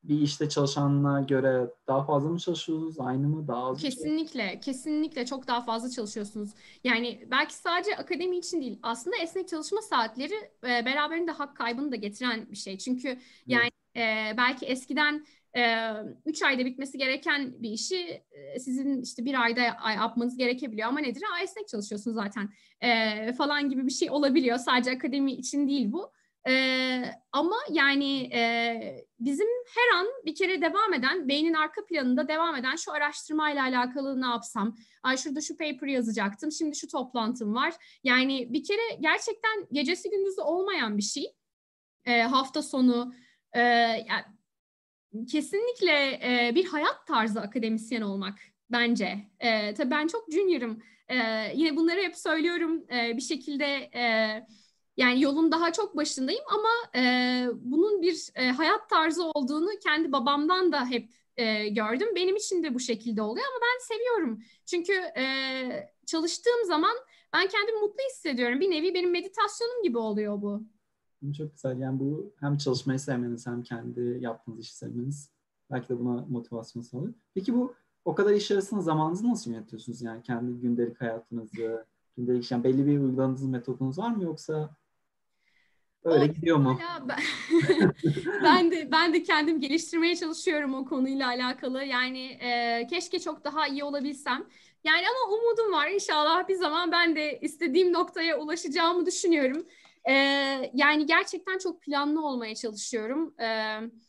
bir işte çalışanına göre daha fazla mı çalışıyorsunuz? Aynı mı? Daha az Kesinlikle. Mı? Kesinlikle çok daha fazla çalışıyorsunuz. Yani belki sadece akademi için değil. Aslında esnek çalışma saatleri e, beraberinde hak kaybını da getiren bir şey. Çünkü yani evet. e, belki eskiden e, üç ayda bitmesi gereken bir işi e, sizin işte bir ayda yapmanız gerekebiliyor. Ama nedir? Esnek çalışıyorsunuz zaten e, falan gibi bir şey olabiliyor. Sadece akademi için değil bu. Ee, ama yani e, bizim her an bir kere devam eden, beynin arka planında devam eden şu araştırmayla alakalı ne yapsam, ay şurada şu paper yazacaktım, şimdi şu toplantım var. Yani bir kere gerçekten gecesi gündüzü olmayan bir şey. E, hafta sonu, e, yani kesinlikle e, bir hayat tarzı akademisyen olmak bence. E, tabii ben çok junior'ım. E, yine bunları hep söylüyorum e, bir şekilde... E, yani yolun daha çok başındayım ama e, bunun bir e, hayat tarzı olduğunu kendi babamdan da hep e, gördüm. Benim için de bu şekilde oluyor ama ben seviyorum. Çünkü e, çalıştığım zaman ben kendimi mutlu hissediyorum. Bir nevi benim meditasyonum gibi oluyor bu. Çok güzel. Yani bu hem çalışmayı sevmeniz hem kendi yaptığınız işi sevmeniz belki de buna motivasyon sağlıyor. Peki bu o kadar iş arasında zamanınızı nasıl yönetiyorsunuz? Yani kendi gündelik hayatınızı, gündelik yani belli bir uyguladığınız metodunuz var mı yoksa Öyle o, gidiyor mu? Ben, ben de ben de kendim geliştirmeye çalışıyorum o konuyla alakalı. Yani e, keşke çok daha iyi olabilsem. Yani ama umudum var. İnşallah bir zaman ben de istediğim noktaya ulaşacağımı düşünüyorum. E, yani gerçekten çok planlı olmaya çalışıyorum. Evet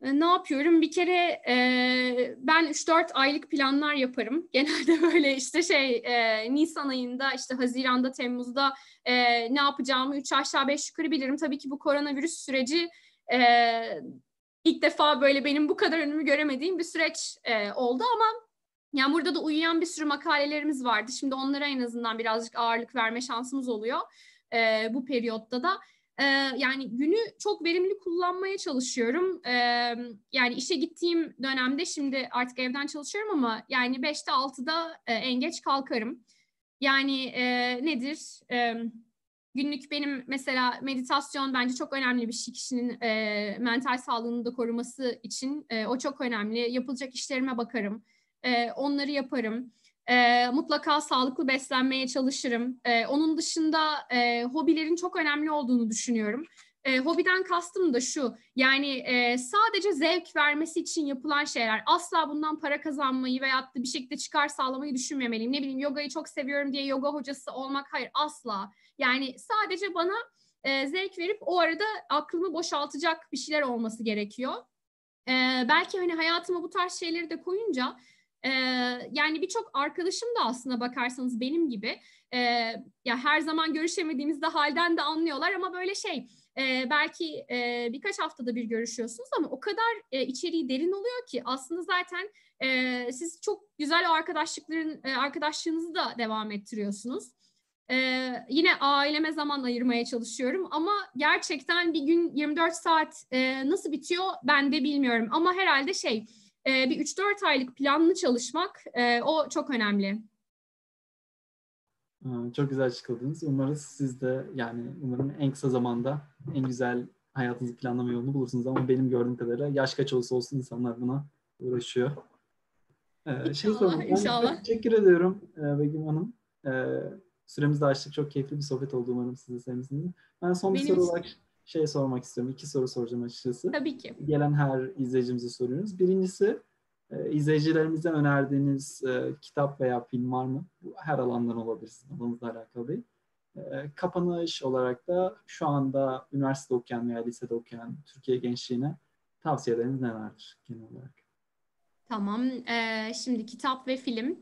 ne yapıyorum? Bir kere e, ben 3-4 aylık planlar yaparım. Genelde böyle işte şey e, Nisan ayında işte Haziran'da Temmuz'da e, ne yapacağımı 3 aşağı 5 yukarı bilirim. Tabii ki bu koronavirüs süreci e, ilk defa böyle benim bu kadar önümü göremediğim bir süreç e, oldu ama yani burada da uyuyan bir sürü makalelerimiz vardı. Şimdi onlara en azından birazcık ağırlık verme şansımız oluyor e, bu periyotta da. E, yani günü çok verimli kullanmaya çalışıyorum. E, yani işe gittiğim dönemde şimdi artık evden çalışıyorum ama yani 5'te 6'da e, en geç kalkarım. Yani e, nedir? E, günlük benim mesela meditasyon bence çok önemli bir şey kişinin e, mental sağlığını da koruması için. E, o çok önemli. Yapılacak işlerime bakarım. E, onları yaparım. E, mutlaka sağlıklı beslenmeye çalışırım. E, onun dışında e, hobilerin çok önemli olduğunu düşünüyorum. e, hobiden kastım da şu. Yani e, sadece zevk vermesi için yapılan şeyler. Asla bundan para kazanmayı da bir şekilde çıkar sağlamayı düşünmemeliyim. Ne bileyim yogayı çok seviyorum diye yoga hocası olmak hayır asla. Yani sadece bana e, zevk verip o arada aklımı boşaltacak bir şeyler olması gerekiyor. E, belki hani hayatıma bu tarz şeyleri de koyunca e, yani birçok arkadaşım da aslında bakarsanız benim gibi e, ya her zaman görüşemediğimizde halden de anlıyorlar ama böyle şey e, belki e, birkaç haftada bir görüşüyorsunuz ama o kadar e, içeriği derin oluyor ki aslında zaten e, siz çok güzel o arkadaşlıkların e, arkadaşlığınızı da devam ettiriyorsunuz. Ee, yine aileme zaman ayırmaya çalışıyorum ama gerçekten bir gün 24 saat e, nasıl bitiyor ben de bilmiyorum ama herhalde şey e, bir 3-4 aylık planlı çalışmak e, o çok önemli. Çok güzel açıkladınız. Umarız siz de yani umarım en kısa zamanda en güzel hayatınızı planlama yolunu bulursunuz ama benim gördüğüm kadarıyla yaş kaç olsa olsun insanlar buna uğraşıyor. Ee, inşallah, şey sorayım. inşallah. Teşekkür ediyorum Begüm Hanım. Ee, süremizi de açtık. Çok keyifli bir sohbet oldu umarım siz de sevmişsiniz. Ben son bir Benim soru olarak şey sormak istiyorum. İki soru soracağım açıkçası. Tabii ki. Gelen her izleyicimize soruyoruz. Birincisi e, izleyicilerimize önerdiğiniz e, kitap veya film var mı? Bu her alandan olabilir. Alanınızla alakalı değil. E, kapanış olarak da şu anda üniversite okuyan veya lisede okuyan Türkiye gençliğine tavsiyeleriniz nelerdir genel olarak? Tamam. Ee, şimdi kitap ve film.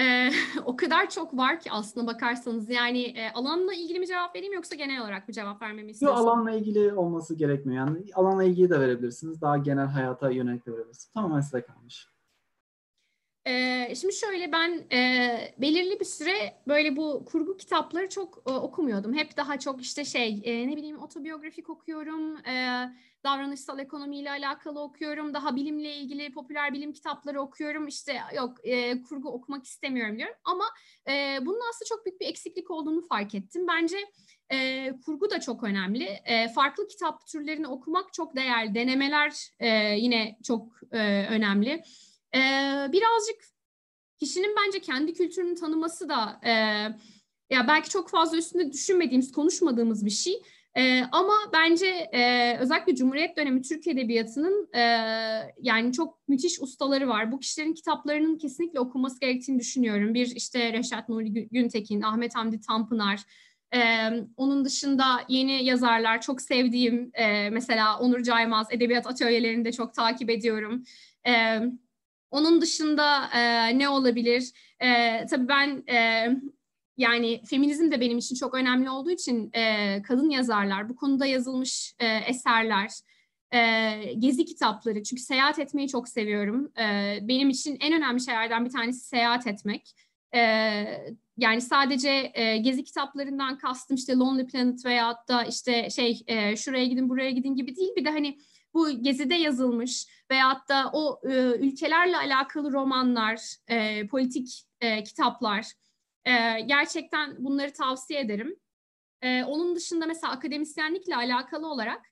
Ee, o kadar çok var ki aslında bakarsanız yani e, alanla ilgili mi cevap vereyim yoksa genel olarak bir cevap vermemi istiyorsunuz? Yok alanla ilgili olması gerekmiyor. Yani alanla ilgili de verebilirsiniz. Daha genel hayata yönelik de verebilirsiniz. Tamamen size kalmış. Ee, şimdi şöyle ben e, belirli bir süre böyle bu kurgu kitapları çok e, okumuyordum. Hep daha çok işte şey e, ne bileyim otobiyografik okuyorum, e, davranışsal ekonomiyle alakalı okuyorum, daha bilimle ilgili popüler bilim kitapları okuyorum. İşte yok e, kurgu okumak istemiyorum diyorum. Ama e, bunun aslında çok büyük bir eksiklik olduğunu fark ettim. Bence e, kurgu da çok önemli. E, farklı kitap türlerini okumak çok değerli. Denemeler e, yine çok e, önemli. E, birazcık kişinin bence kendi kültürünü tanıması da e, ya belki çok fazla üstünde düşünmediğimiz, konuşmadığımız bir şey. E, ama bence e, özellikle Cumhuriyet dönemi Türk Edebiyatı'nın e, yani çok müthiş ustaları var. Bu kişilerin kitaplarının kesinlikle okunması gerektiğini düşünüyorum. Bir işte Reşat Nuri Güntekin, Ahmet Hamdi Tanpınar, ee, onun dışında yeni yazarlar çok sevdiğim e, mesela Onur Caymaz edebiyat atölyelerinde de çok takip ediyorum. Ee, onun dışında e, ne olabilir? E, tabii ben e, yani feminizm de benim için çok önemli olduğu için e, kadın yazarlar, bu konuda yazılmış e, eserler, e, gezi kitapları. Çünkü seyahat etmeyi çok seviyorum. E, benim için en önemli şeylerden bir tanesi seyahat etmek. E, yani sadece e, gezi kitaplarından kastım işte Lonely Planet veyahut da işte şey e, şuraya gidin buraya gidin gibi değil. Bir de hani bu gezide yazılmış veyahut da o e, ülkelerle alakalı romanlar, e, politik e, kitaplar e, gerçekten bunları tavsiye ederim. E, onun dışında mesela akademisyenlikle alakalı olarak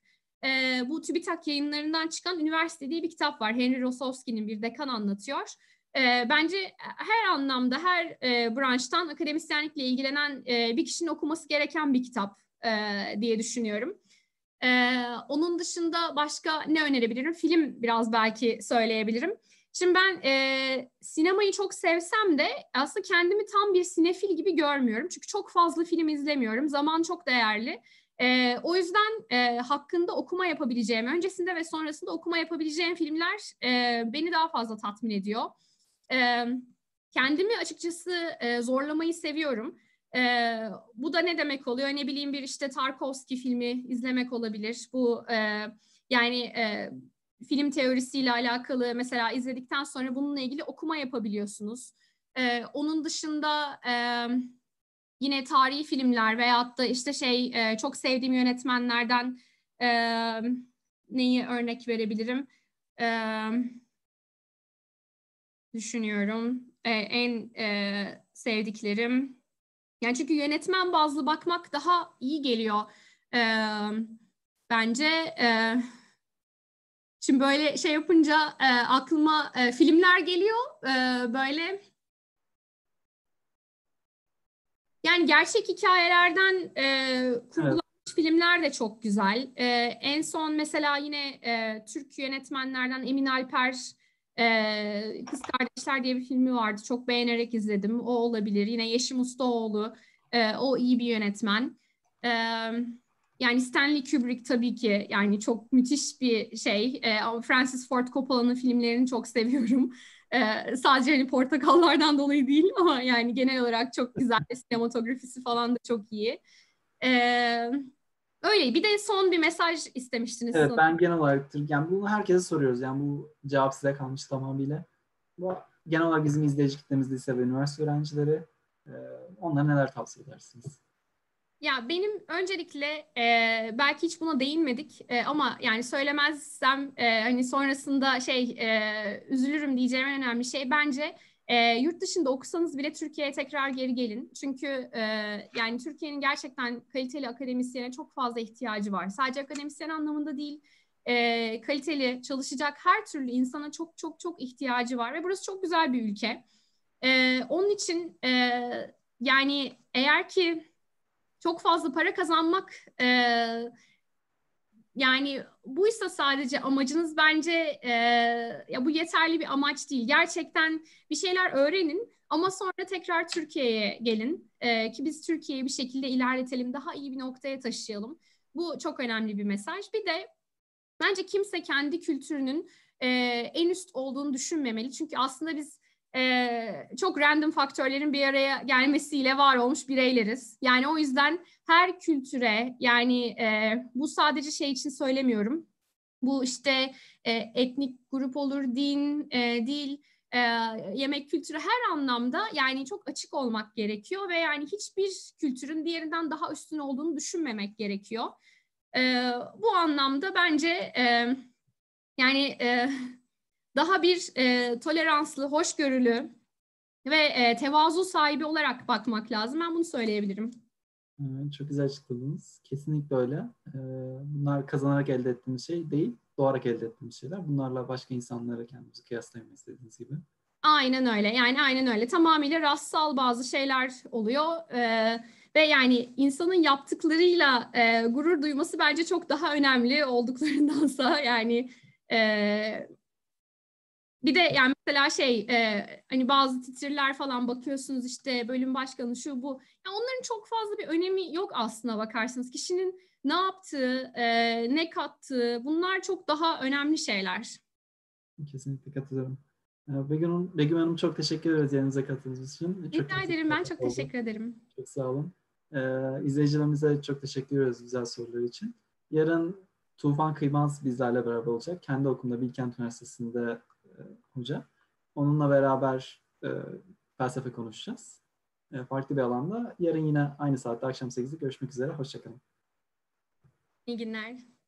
e, bu TÜBİTAK yayınlarından çıkan Üniversite diye bir kitap var. Henry Rosowski'nin bir dekan anlatıyor. E, bence her anlamda, her e, branştan akademisyenlikle ilgilenen e, bir kişinin okuması gereken bir kitap e, diye düşünüyorum. Ee, onun dışında başka ne önerebilirim? Film biraz belki söyleyebilirim. Şimdi ben e, sinemayı çok sevsem de aslında kendimi tam bir sinefil gibi görmüyorum. Çünkü çok fazla film izlemiyorum. Zaman çok değerli. E, o yüzden e, hakkında okuma yapabileceğim, öncesinde ve sonrasında okuma yapabileceğim filmler e, beni daha fazla tatmin ediyor. E, kendimi açıkçası e, zorlamayı seviyorum. E, bu da ne demek oluyor? Ne bileyim bir işte Tarkovski filmi izlemek olabilir. Bu e, yani e, film teorisiyle alakalı mesela izledikten sonra bununla ilgili okuma yapabiliyorsunuz. E, onun dışında e, yine tarihi filmler veyahut da işte şey e, çok sevdiğim yönetmenlerden e, neyi örnek verebilirim? E, düşünüyorum. E, en e, sevdiklerim yani çünkü yönetmen bazlı bakmak daha iyi geliyor e, bence. E, şimdi böyle şey yapınca e, aklıma e, filmler geliyor. E, böyle yani gerçek hikayelerden e, kurgulanmış filmler de çok güzel. E, en son mesela yine e, Türk yönetmenlerden Emin Alper Kız Kardeşler diye bir filmi vardı. Çok beğenerek izledim. O olabilir. Yine Yeşim Ustaoğlu. O iyi bir yönetmen. Yani Stanley Kubrick tabii ki yani çok müthiş bir şey. Francis Ford Coppola'nın filmlerini çok seviyorum. Sadece hani portakallardan dolayı değil ama yani genel olarak çok güzel. Sinematografisi falan da çok iyi. E, öyle. Bir de son bir mesaj istemiştiniz. Evet ben genel olarak yani bunu herkese soruyoruz. Yani bu cevap size kalmış tamamıyla. Bu genel olarak bizim izleyici kitlemiz lise ve üniversite öğrencileri. E, onlara neler tavsiye edersiniz? Ya benim öncelikle e, belki hiç buna değinmedik e, ama yani söylemezsem e, hani sonrasında şey e, üzülürüm diyeceğim en önemli şey bence e, yurt dışında okusanız bile Türkiye'ye tekrar geri gelin. Çünkü e, yani Türkiye'nin gerçekten kaliteli akademisyene çok fazla ihtiyacı var. Sadece akademisyen anlamında değil, e, kaliteli çalışacak her türlü insana çok çok çok ihtiyacı var ve burası çok güzel bir ülke. E, onun için e, yani eğer ki çok fazla para kazanmak e, yani buysa sadece amacınız bence e, ya bu yeterli bir amaç değil. Gerçekten bir şeyler öğrenin ama sonra tekrar Türkiye'ye gelin e, ki biz Türkiye'yi bir şekilde ilerletelim, daha iyi bir noktaya taşıyalım. Bu çok önemli bir mesaj. Bir de bence kimse kendi kültürünün e, en üst olduğunu düşünmemeli. Çünkü aslında biz e, çok random faktörlerin bir araya gelmesiyle var olmuş bireyleriz. Yani o yüzden her kültüre yani e, bu sadece şey için söylemiyorum. Bu işte e, etnik grup olur, din, e, dil, e, yemek kültürü her anlamda yani çok açık olmak gerekiyor ve yani hiçbir kültürün diğerinden daha üstün olduğunu düşünmemek gerekiyor. E, bu anlamda bence e, yani e, daha bir e, toleranslı, hoşgörülü ve e, tevazu sahibi olarak bakmak lazım. Ben bunu söyleyebilirim. çok güzel açıkladınız. Kesinlikle öyle. Ee, bunlar kazanarak elde ettiğimiz şey değil, doğarak elde ettiğimiz şeyler. Bunlarla başka insanlara kendimizi kıyaslayamayız dediğiniz gibi. Aynen öyle. Yani aynen öyle. Tamamıyla rastsal bazı şeyler oluyor. Ee, ve yani insanın yaptıklarıyla e, gurur duyması bence çok daha önemli olduklarındansa yani e, bir de yani mesela şey e, hani bazı titirler falan bakıyorsunuz işte bölüm başkanı şu bu. Yani onların çok fazla bir önemi yok aslına bakarsanız. Kişinin ne yaptığı, e, ne kattığı bunlar çok daha önemli şeyler. Kesinlikle katılıyorum. E, Begüm Begüm Hanım çok teşekkür ederiz yanınıza katıldığınız için. Rica çok ederim. Ben çok oldu. teşekkür ederim. Çok sağ olun. Ee, izleyicilerimize çok teşekkür ediyoruz güzel sorular için. Yarın Tufan Kıymaz bizlerle beraber olacak. Kendi okulunda Bilkent Üniversitesi'nde hoca. Onunla beraber e, felsefe konuşacağız. E, farklı bir alanda. Yarın yine aynı saatte akşam 8'de görüşmek üzere. Hoşçakalın. İyi günler.